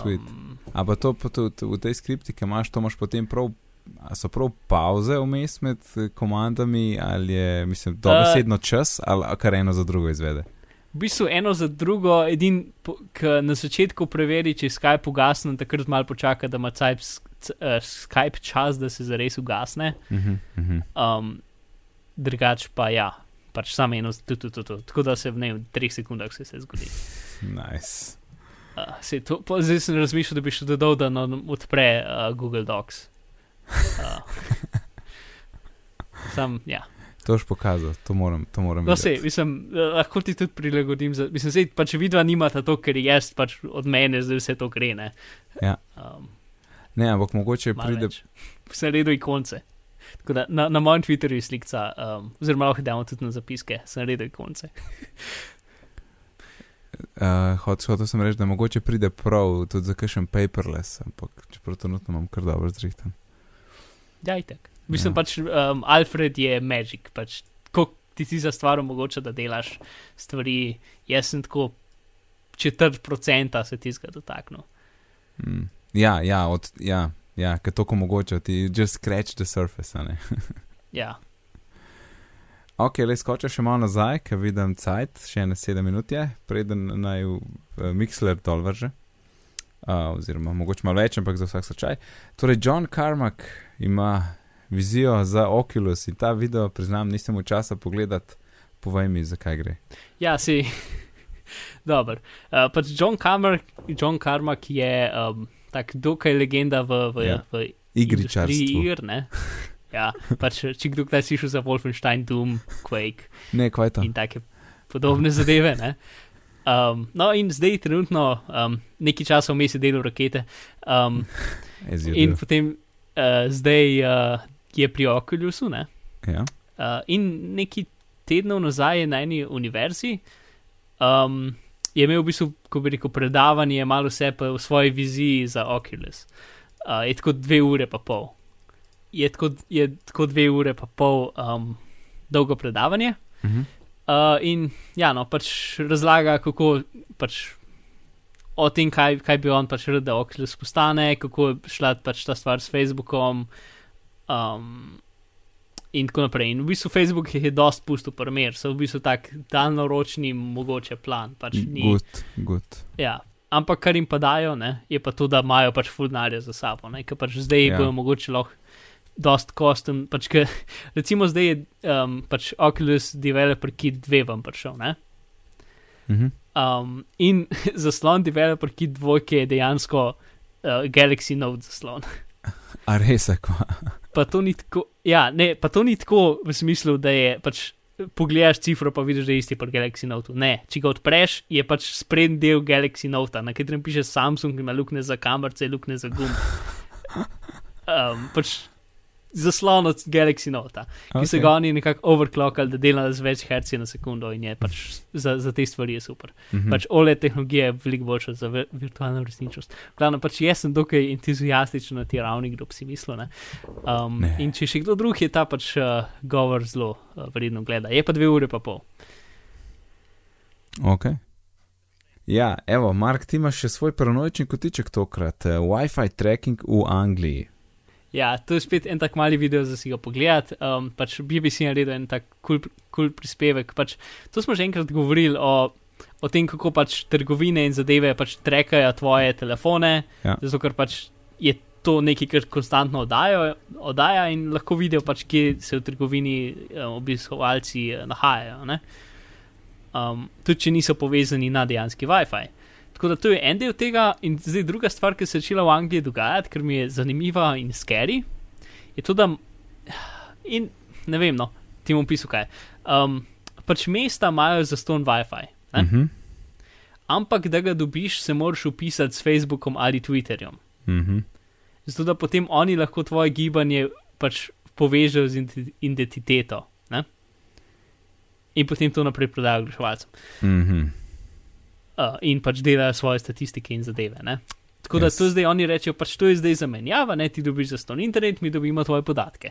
sweet.
Um,
A pa to tudi v tej skripti, ki imaš, to imaš potem prav. So prav pauze vmes med eh, komandami, ali je, mislim, dobesedno čas, ali kar eno za drugo izvede?
v bistvu eno za drugo, edin, ki na začetku preveri, če je Skype ugasnen, takrat malo počaka, da ima Skype, eh, Skype čas, da se zares ugasne.
Uh -huh, uh -huh.
Um, drugač pa ja, pač samo eno, tu, tu, tu, tu. tako da se v ne v treh sekundah se vse zgodi.
Nice.
Uh, sej to, pa, zdaj sem razmišljal, da bi še dodal, da nam odpre uh, Google Docs. Uh, sam, ja.
To boš pokazal, to moram, to moram
No, sej, mislim, lahko ti tudi prilagodim. Za, mislim, sej, pač vidva nimata to, ker jaz pač od mene zdaj vse to gre. Ne,
Ja.
um,
Ne, ampak mogoče pride.
več. Vse naredil ikonce. Tako da na, na mojem Twitterju je slika, um, oziroma lahko damo tudi na zapiske, sem naredil ikonce.
Uh, Hotel sem reči, da mogoče pride prav tudi za kakšen paperless, ampak čeprav trenutno imam kar dobro zrihtan.
Ja, itek. Mislim
Ja.
pač, um, Alfred je magic, pač, ko ti ti za stvar omogoča, da delaš stvari, jaz sem tako četrt procenta se ti zga dotaknil.
Mm. Ja, ja, od, ja, ja ker to omogoča, ti just scratch the surface.
Ja,
ok, le skočim še malo nazaj, ker vidim cajt, še ene sedem minut je, preden naj v uh, Mixler dol vrže. Uh, oziroma, mogoče malo več, ampak za vsak slučaj. Torej, John Carmack ima vizijo za Oculus in ta video, priznam, nisem imel časa pogledati. Povej mi, zakaj gre.
ja si. Dober. Uh, pač John Carmack, John Carmack je um, tak dokaj legenda v, v,
Ja.
v
Igričarstvo.
industriji igr, ne? Ja, pač če kdo kdaj slišal za Wolfenstein, Doom, Quake
Ne, to?
in take podobne zadeve, ne? Um, no, in zdaj trenutno um, nekaj časa vmes je delal rakete. Um, in potem uh, zdaj uh, je pri Oculusu, ne?
Ja.
Uh, in neki tednov nazaj je na eni univerzi um, je imel v bistvu, ko bi rekel, predavanje, malo vse pa v svoji viziji za Oculus. Uh, je tako dve ure pa pol. Je tako, je tako dve ure pa pol um, dolgo predavanje.
Uh -huh.
Uh, in ja, no, pač razlaga, kako pač o tem, kaj, kaj bi on pač rad, da Oculus postane, kako je šla pač ta stvar s Facebookom. Um, in tako naprej. In v bistvu Facebook jih je dost pustil primer, so v bistvu tak daljnoročni mogoče plan. Pač ni,
Good, good.
ja. Ampak kar jim pa dajo, ne, je pa to, da imajo pač fulnarje za sabo. Ne, ker pač zdaj
Ja.
bojo mogoče lahko dost kostem. Pač ke, recimo zdaj je um, pač Oculus Developer Kit 2 vam prišel. Ne?
-huh.
Um, in zaslon Developer Kit 2 je dejansko uh, Galaxy Note zaslon.
A res, ako.
Pa to ni tako, ja, ne, pa to ni tako v smislu, da je pač. Pogledaš cifro, pa vidiš, da je isti pri Galaxy Note. Ne, če ga odpreš, je pač sprednji del Galaxy Note, na katerem piše Samsung, ima luknje za kamerce, luknje za gum. Um, pač zaslon od Galaxy Note, ki okay. se ga oni nekako overclockali, da dela z več herci na sekundo in je pač za, za te stvari je super.
Uh -huh.
Pač OLED tehnologija je veliko boljša za vir virtualno resničnost. Glavno, pač jaz sem dokaj entuzijastičen na ti ravni, kdo bi si mislil. Ne? Um,
Ne.
in če še kdo drug je ta pač uh, govor zelo uh, vredno gleda. Je pa dve ure pa pol.
Ok. Ja, evo, Mark, ti imaš še svoj paranoični kotiček tokrat. Uh, Wi-Fi tracking v Angliji.
Ja, to je spet en tak mali video, za si ga pogledati. Um, pač BBC je naredil en tak kul cool, cool prispevek. Pač, to smo že enkrat govorili o, o tem, kako pač trgovine in zadeve pač trekajo tvoje telefone,
Ja.
zato ker pač je to nekaj, kar konstantno oddajo, oddaja in lahko vidijo, pač, kje se v trgovini um, obiskovalci eh, nahajajo. ne. Um, tudi če niso povezani na dejanski WiFi. Tako da to je en del tega, in zdaj druga stvar, ki se je začela v Angliji dogajati, ker mi je zanimiva in scary, je to, da. In ne vem, no, ti bom pisal kaj. Um, pač mesta imajo za ston WiFi, ne?
Uh -huh.
ampak da ga dobiš, se moraš upisati s Facebookom ali Twitterjem.
Uh -huh.
Zato da potem oni lahko tvoje gibanje pač povežejo z identi- identiteto. Ne? In potem to naprej prodajo oglaševalcem.
Uh -huh.
Uh, in pač delajo svoje statistike in zadeve. Ne? Tako da
Yes.
to zdaj oni rečejo, pač to je zdaj zamenjava, ne ti dobiš za ston internet, mi dobimo tvoje podatke.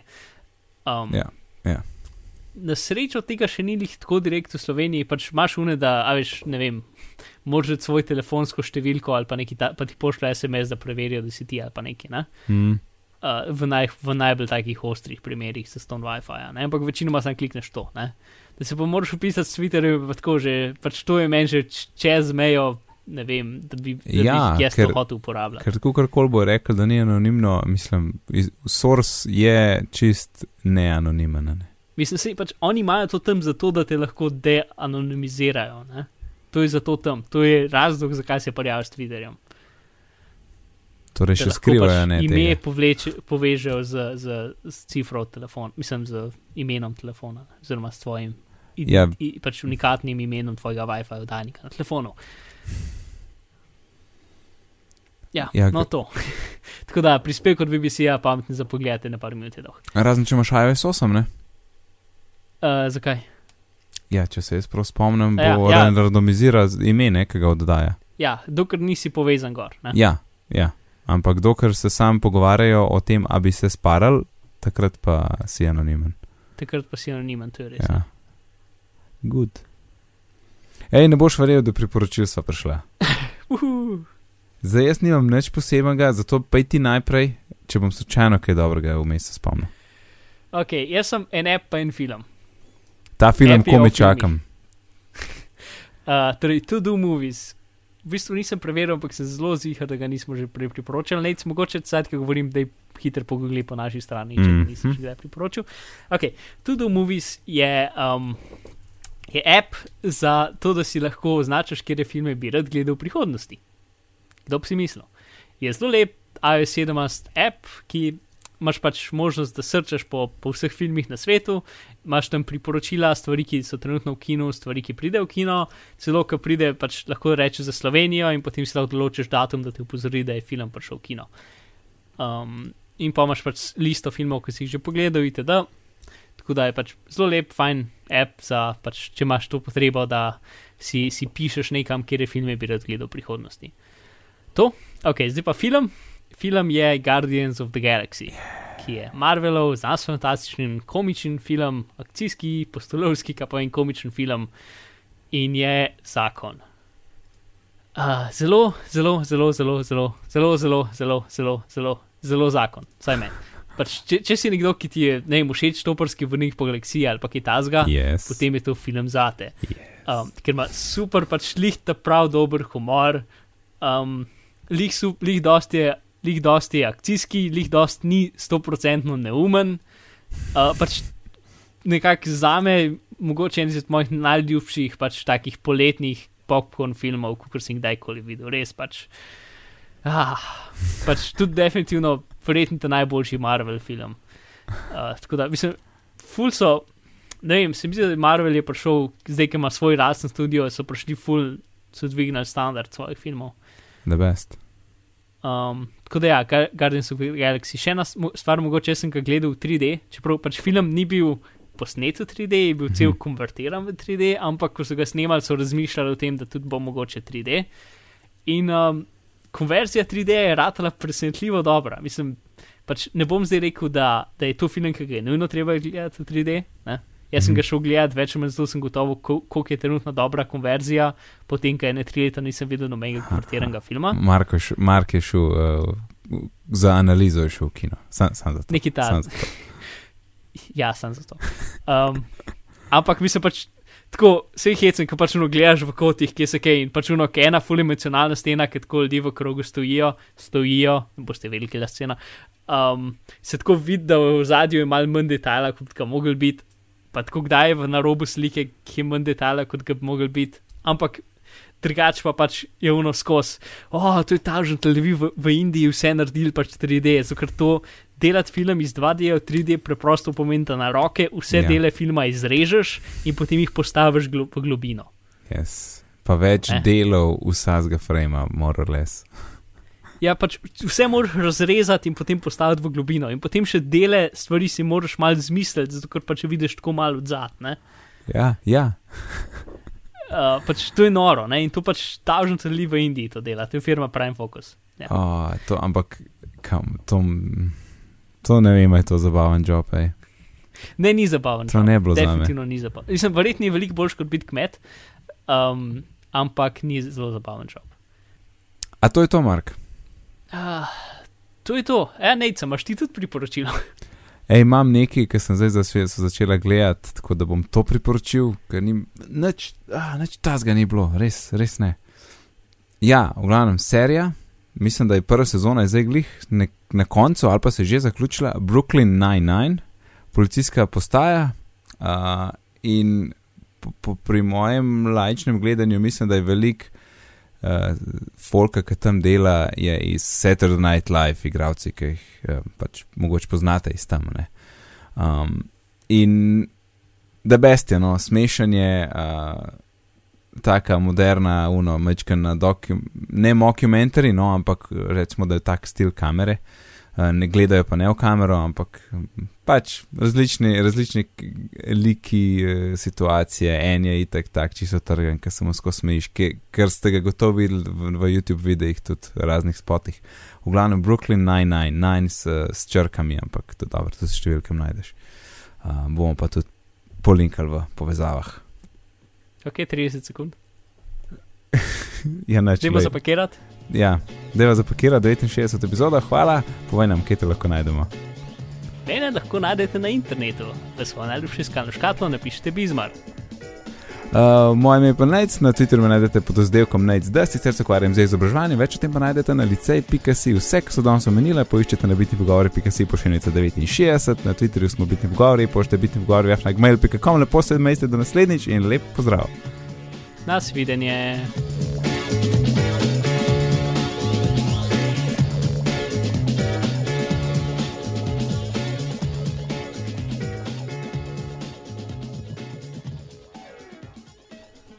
Um,
Ja, ja.
na srečo tega še ni lih tako direkt v Sloveniji, pač imaš une, da, a veš, ne vem, moraš svoj telefonsko številko ali pa ta, pa ti pošlje SMS, da preverijo, da si ti ali pa neki, ne?
Mm.
Uh, v, naj, v najbolj takih ostrih primerih s ton WiFi, ne? ampak večinoma sam klikneš to, ne? Da se pa moraš upisati s Twitterjem, pa tako že, pač to je meni že čez mejo, ne vem, da bi, da
Ja,
bi jaz
ker-
to hotel uporabljati.
Ker tako karkoli bo rekel, da ni anonimno, mislim, iz, source je čist neanonimen. Ne?
Mislim, se pač oni imajo to tam zato, da te lahko deanonimizirajo. Ne? To je zato tam, to je razlog, zakaj se prijaviš s Twitterjem.
Torej, še skrivajo
pač
ne
ime
tega.
povleče, povežejo z, z, z cifro telefona, mislim, z imenom telefona, oziroma s tvojim. In,
Ja.
in, pač unikatnim imenom tvojega WiFi oddajnika na telefonu. Ja,
Ja,
no to. Tako da prispevek od BBC-ja pametni za pogled na par minut.
Razen če imaš iOS 8, ne?
Uh, zakaj?
Ja, če se jaz prav spomnim, bo
Ja,
ja,
ja.
ja. randomizira ime nekega oddaja.
Ja, dokler nisi povezan gor. Ne?
Ja, ja. Ampak dokler se sam pogovarjajo o tem, a bi se sparal, takrat pa si anonimen.
Takrat pa si anonimen, to je res.
Ja. Good. Ej, ne boš verjel, da priporočil sva prišla.
Uhu.
Zdaj jaz nimam nič posebnega, zato pejti najprej, če bom slučajno kaj dobrega vmes spomnil.
Ok, jaz sem en app pa en film.
Ta film
App je o
komi
filmih.
čakam.
Uh, torej, To Do Movies. V bistvu nisem preveril, ampak sem zelo zihar, da ga nismo že prej priporočili. Nec, mogoče sad, ko govorim, da je hiter pogledaj po naši strani, če mm. nisem še kdaj priporočil. Ok, To Do Movies je, um, je app za to, da si lahko označiš, kje filme bi rad gledal v prihodnosti. Kdo bi si mislil? Je zelo lep iOS 17 app, ki imaš pač možnost, da srčaš po, po vseh filmih na svetu, imaš tam priporočila, stvari, ki so trenutno v kinu, stvari, ki pridejo v kino, celo, ko pride, pač lahko rečeš za Slovenijo in potem si lahko določiš datum, da te upozori, da je film prišel v kino. Um, in pa imaš pač listo filmov, ki si jih že pogledal, itd. Tako da je pač zelo lep, fajn app za, pač, če imaš to potrebo, da si, si pišeš nekam, kjer je filme bi rad gledal v prihodnosti. To, ok, zdaj pa film. Film je Guardians of the Galaxy, ki je Marvelov, znanstveno fantastičen, komičen film, akcijski, postolovski, pa in komičen film in je zakon. Uh, zelo, zelo, zelo, zelo, zelo, zelo, zelo, zelo, zelo, zelo, zelo zakon, vsaj meni. Pač, če, če si nekdo, ki ti je ne vem, všeč toporski vrnik po galaksiji ali pa kaj tasga,
Yes.
potem je to film zate.
Yes.
Um, ker ima super, pač lih ta prav dober humor, um, lih, lih, dosti je, lih dosti je akcijski, lih dosti ni stoprocentno neumen. Uh, pač nekako za me, mogoče en izmed mojih najljubših, pač takih poletnih popcorn filmov, kot sem jih kdajkoli videl, res pač. Ah, pač tudi definitivno, verjetno ta najboljši Marvel film. Uh, tako da, mislim, ful so ne vem, se mi zdi, da Marvel je prišel, zdaj, ki ima svoj rasen studio, so prišli full, so dvignili standard svojih filmov.
The best.
Um, tako da ja, Guardians of the Galaxy. Še ena stvar, mogoče sem ga gledal v 3D, čeprav pač film ni bil posnet v 3D, je bil cel
Mhm.
konvertiran v 3D, ampak ko so ga snemali, so razmišljali o tem, da tudi bo mogoče 3D. In um, konverzija 3D je ratala presenetljivo dobra. Mislim, pač ne bom zdaj rekel, da, da je to film, ki ga je nujno treba gledati v 3D. Ne? Jaz sem
Mhm.
ga šel gledati, več ali manj zato sem gotovo, kol- koliko je trenutno dobra konverzija, potem, ko je ne tri leta nisem videl nobenega konvertiranega filma.
Marko je šel, Mark je šel uh, za analizo, je šel v kino. Sam, sam za to.
Ta,
Sam za to.
ja, sem za to. Um, ampak mislim pač. Tako se jih hecem, ko pač no gledaš v kotih, kje se kaj in pač no, ki je ena fully emocionalna stena, ki tako ljudi v krogu stojijo, stojijo, boste veliki la scena. Um, se tako vidi, da v zadju je malo manj detajla, kot ga mogel biti, pa tako kdaj je v narobu slike, ki je manj detajla, kot ga bi mogel biti. Ampak drugače pa pač je uno skos. Oh, to je tažen televizijo v, v Indiji, vse naredili pač 3D, zato ker to delati film iz 2D v 3D preprosto pomeni, da na roke vse
Ja.
dele filma izrežeš in potem jih postaviš glo v globino.
Yes. Pa več
Eh.
eh. delov vsakega frama, more or less.
Ja, pač vse moraš razrezati in potem postaviti v globino, in potem še dele stvari si moraš malo zmisliti, zato ker pač vidiš tako malo odzad. ne.
Ja, ja.
Uh, pač to je noro ne? in to pač tažno tudi v Indiji to dela, to je firma Prime Focus. Ja.
Oh, to, ampak kam, to, to ne vem, je to zabaven job. Ej.
Ne, ni zabaven.
To ne bi bilo zame.
Definitivno ni zabaven. Mislim, verjetno je veliko boljš kot biti kmet, um, ampak ni zelo zabaven job.
A to je to, Mark?
Uh, to je to. E, Nejca, imaš ti tudi priporočilo?
Ej, imam nekaj, ki sem zdaj zasve- začela gledati, tako da bom to priporočil, ker ni nič, ah, nič tazga ni bilo, res, res ne. Ja, v glavnem serija, mislim, da je prva sezona je zdaj glih ne, na koncu ali pa se je že zaključila, Brooklyn Nine-Nine, policijska postaja uh, in po, po, pri mojem lajčnem gledanju mislim, da je velik uh, folka, ki tam dela, je iz Saturday Night Live, igravci, ki jih uh, pač mogoče poznate iz tam. ne. Um, in da best je, no, smešanje, uh, taka moderna, uno, mečkana, docu, ne mockumentary, no, ampak recimo, da je tak stil kamere. Uh, ne gledajo pa ne v kamero, ampak mm, pač različni, različni liki, eh, situacije. En je itak tak, čisto trgen, ki se mu skozi smejiš, ker ste ga gotovo videli v, v YouTube videih, tudi raznih spotih. V glavnem Brooklyn 99, 9 s, s črkami, ampak to dobro, tudi s številkami najdeš. Uh, bomo pa tudi polinkali v povezavah.
Ok, 30 sekund.
Ja, neč,
Dajmo
glej.
zapakirati.
Ja, deva zapakirati 69 epizoda, hvala, povej nam, kje te lahko najdemo.
Mene lahko najdete na internetu, v svojo najljubšo iskalno škatlo napišite Bizmar.
Uh, moje ime je pa Nec, na Twitterju me najdete pod oddelkom Nec, da sicer se ukvarjam z izobraževanjem, več o tem pa najdete na licej.si. Vse, ki so danes omenile, poiščete na bitni pogovori.si pošiljnica 69, na Twitterju smo bitni pogovori, pošte bitni pogovori, na gmail.com, lepo se mejste do naslednjič in lep pozdrav.
Nas videnje.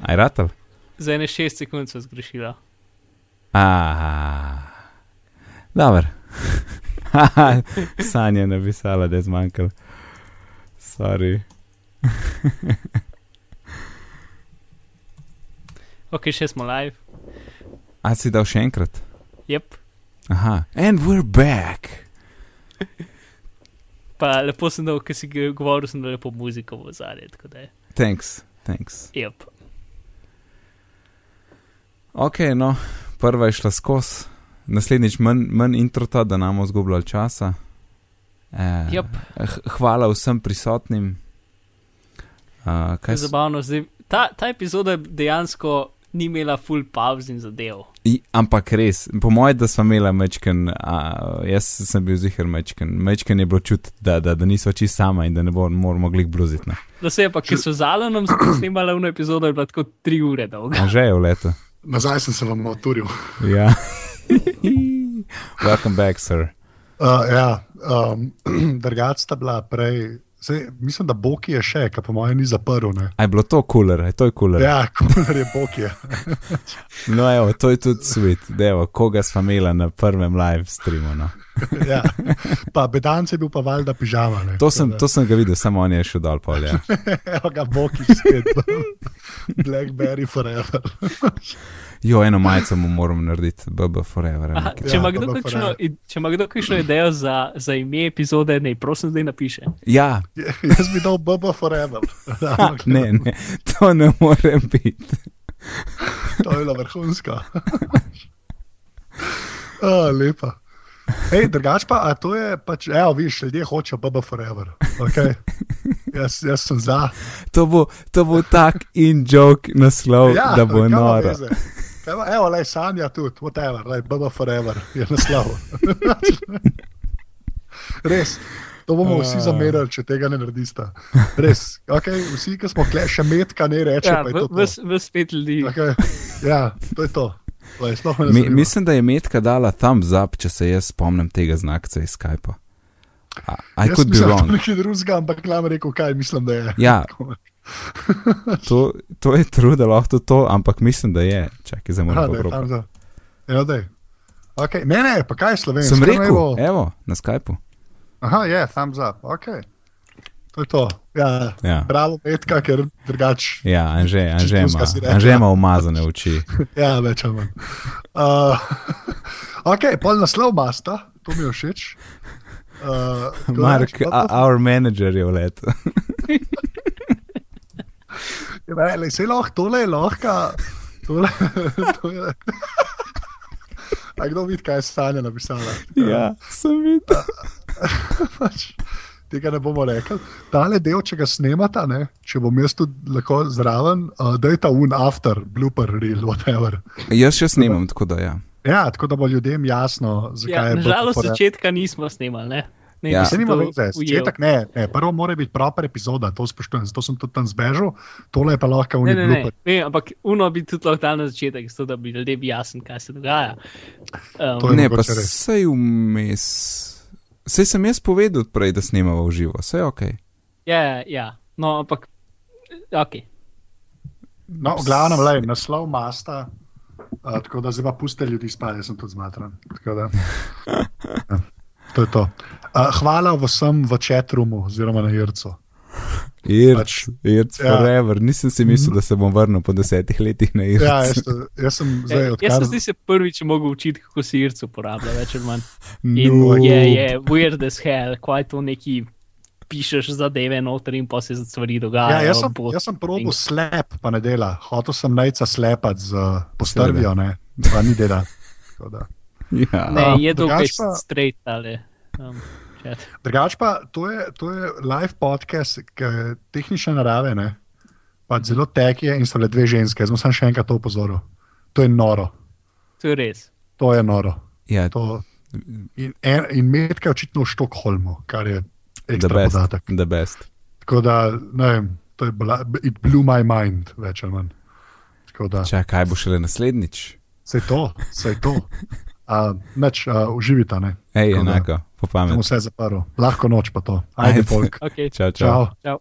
Aj ratal?
Za ene 6 sekund so zgrešila.
Ah, dobro. Sanja je napisala, da je zmanjkalo. Sorry.
Ok, še smo live.
A si dal še enkrat?
Yep.
Aha, and we're back.
Pa lepo sem dal, ker si govoril, sem dal lepo muziko v zadnje. Da je.
Thanks, thanks.
Yep.
Ok, no, prva je šla skozi, naslednjič manj, manj introta, da nam zgubljali časa. Eh,
Yep.
Hvala vsem prisotnim. Uh, kaj
je zabavno. Zdaj, ta, ta epizoda dejansko ni imela full pauz in zadev.
I, ampak res, po mojem, da smo imeli mečken, uh, jaz sem bil zihar mečken, mečken je bilo čutiti, da, da, da niso čisto sama in da ne bo, moramo glih bluziti. ne.
Da se je pa, ker so z Alanom snimali eno epizodo, je bila tako tri ure dolga.
A že je v letu.
Nazaj sem se vam oturil.
Ja. Welcome back, sir.
Uh, ja, um, drugač sta bila prej. Sej, mislim, da Boki je še, ki po mojem ni zaprl. Ne?
A je bilo to cooler, je to je cooler.
Ja, kuler je Boki.
No, evo, to je tudi svet, devo, koga smo imeli na prvem live streamu. No.
Ja. Pa Bedanc je bil pa valjda pižama. Ne?
To, sem, to sem ga videl, samo on je šel dol pol. Ja.
Evo ga Boki spet. Blackberry forever.
Jo, eno majico mu moram narediti, BB Forever.
Aha, če,
Ja,
ima kdo
bo
kakšno,
forever.
i- če ima kdo kakšno idejo za, za ime epizode, naj prosim zdaj napiše.
Ja,
Jaz bi dal BB forever.
ha, ne, ne, to ne more biti.
To je bila vrhunska. Oh, lepa. Ej, drugač pa, a to je pač, evo, viš, ljudje hočejo BB forever. Okay. Jaz, jaz sem za.
To bo, to bo tak in joke naslov, ja, da bo noro.
Evo, evo le Sanja tudi, whatever, le BB forever je naslov. Res. To bomo vsi
Ah.
zamerali, če tega ne naredista. Res. Okay, vsi, ki smo kle, še metka ne reče,
Ja,
pa je to. to.
ves, ves spet ljudi.
Okay. Ja, to je to.
Mi, mislim, da je Metka dala thumbs up, če se jaz spomnim tega znakca iz Skypa. I, I
Jaz
could be
mislim, da je
wrong.
nekaj drugega, ampak nam rekel, kaj mislim, da je.
Ja, to, to je trud, da lahko to, ampak mislim, da je. Čakaj, zdaj moram
da je
pobrati.
za. Evo, daj. Okay. Ne, ne, pa kaj je slovenski?
Sem rekel,
bo-
evo, na Skypu.
Aha, je, thumbs up, ok. To je to. Ja,
Ja.
bravo, metka, ker drugač.
Ja, Anže, Anže ima. Anže ima umazane oči.
Ja, več ali manj. Uh, ok, pol naslov masta, to mi je všeč. Uh,
Mark, a- our manager je v letu.
Vse lahko, tole je lahko. Tole, to je. A kdo vidi, kaj je Sanja napisala?
ja, sem videl.
Pač, Tega ne bomo rekli. Tale del, če ga snemata, ne, če bom jaz tudi lahko zraven, uh, da je ta un after, blooper reel, whatever.
Jaz še snimam, tako da ja.
Ja, tako da bo ljudem jasno, zakaj
Ja,
je bilo.
Nažalost, začetka nismo snemali. Ne? Ne,
Ja.
Se nima
to
veze, začetek ne, ne. Prvo mora biti proper epizoda, to spoštujem, zato sem tudi tam zbežal, tole je pa lahko
Ne,
unik
ne, ne, ampak uno bi tudi lahko dal na začetek, zato da bi ljudem jasno, kaj se dogaja. Um,
To je
Ne, pa
res.
sej vmes. Sej sem jaz povedal prej, da snemamo v živo, vse je ok.
ja, ja, no, ampak ok.
No, v glavnem, lej, naslov masta, uh, tako da zdaj pa puste ljudi spati, jaz sem tudi zmatran. Tako da, ja, to je to. Uh, hvala vsem v chatroomu, oziroma na Ircu.
Irc,
Pač,
Irc
ja.
forever. Nisem si mislil, da se bom vrnil po desetih letih na Irc.
Ja, jaz, jaz sem zdaj
Ja, jaz
odkar.
sem zdaj se prvič mogel učiti, kako se irc uporablja, več ali manj.
No.
In je, je weird as hell, kaj to neki pišeš zadeve noter in pa se stvari
Ja,
dogajajo.
jaz sem,
bo-
jaz sem probil slep, pa ne dela. Hotel sem najca slepati z uh, postrvijo, ne, pa ni dela.
Ja.
Ne, je dolgo straight ali. Um.
Drugač pa to je, to je live podcast, tehnične narave, ne? pa zelo tek je in so le dve ženske. Jaz samo še enkrat to opozoril. To je noro,
To je res.
to je noro.
ja,
To, in, en, in Medka je očitno v Štokholmu, kar je
the
ekstra
best.
podatek.
The best.
Tako da, ne vem, to je bila, it blew my mind, več ali manj.
Čakaj, kaj bo šele naslednjič?
se to, se to. Uh, Neč, uh, uživita, ne.
Hej,
Tako da.
enako, po
Sem
pamet.
vse zaprl. Lahko noč pa to. Ajde,
Ajde.
folk.
Okay.
Čau, čau.
Čau.
Ciao.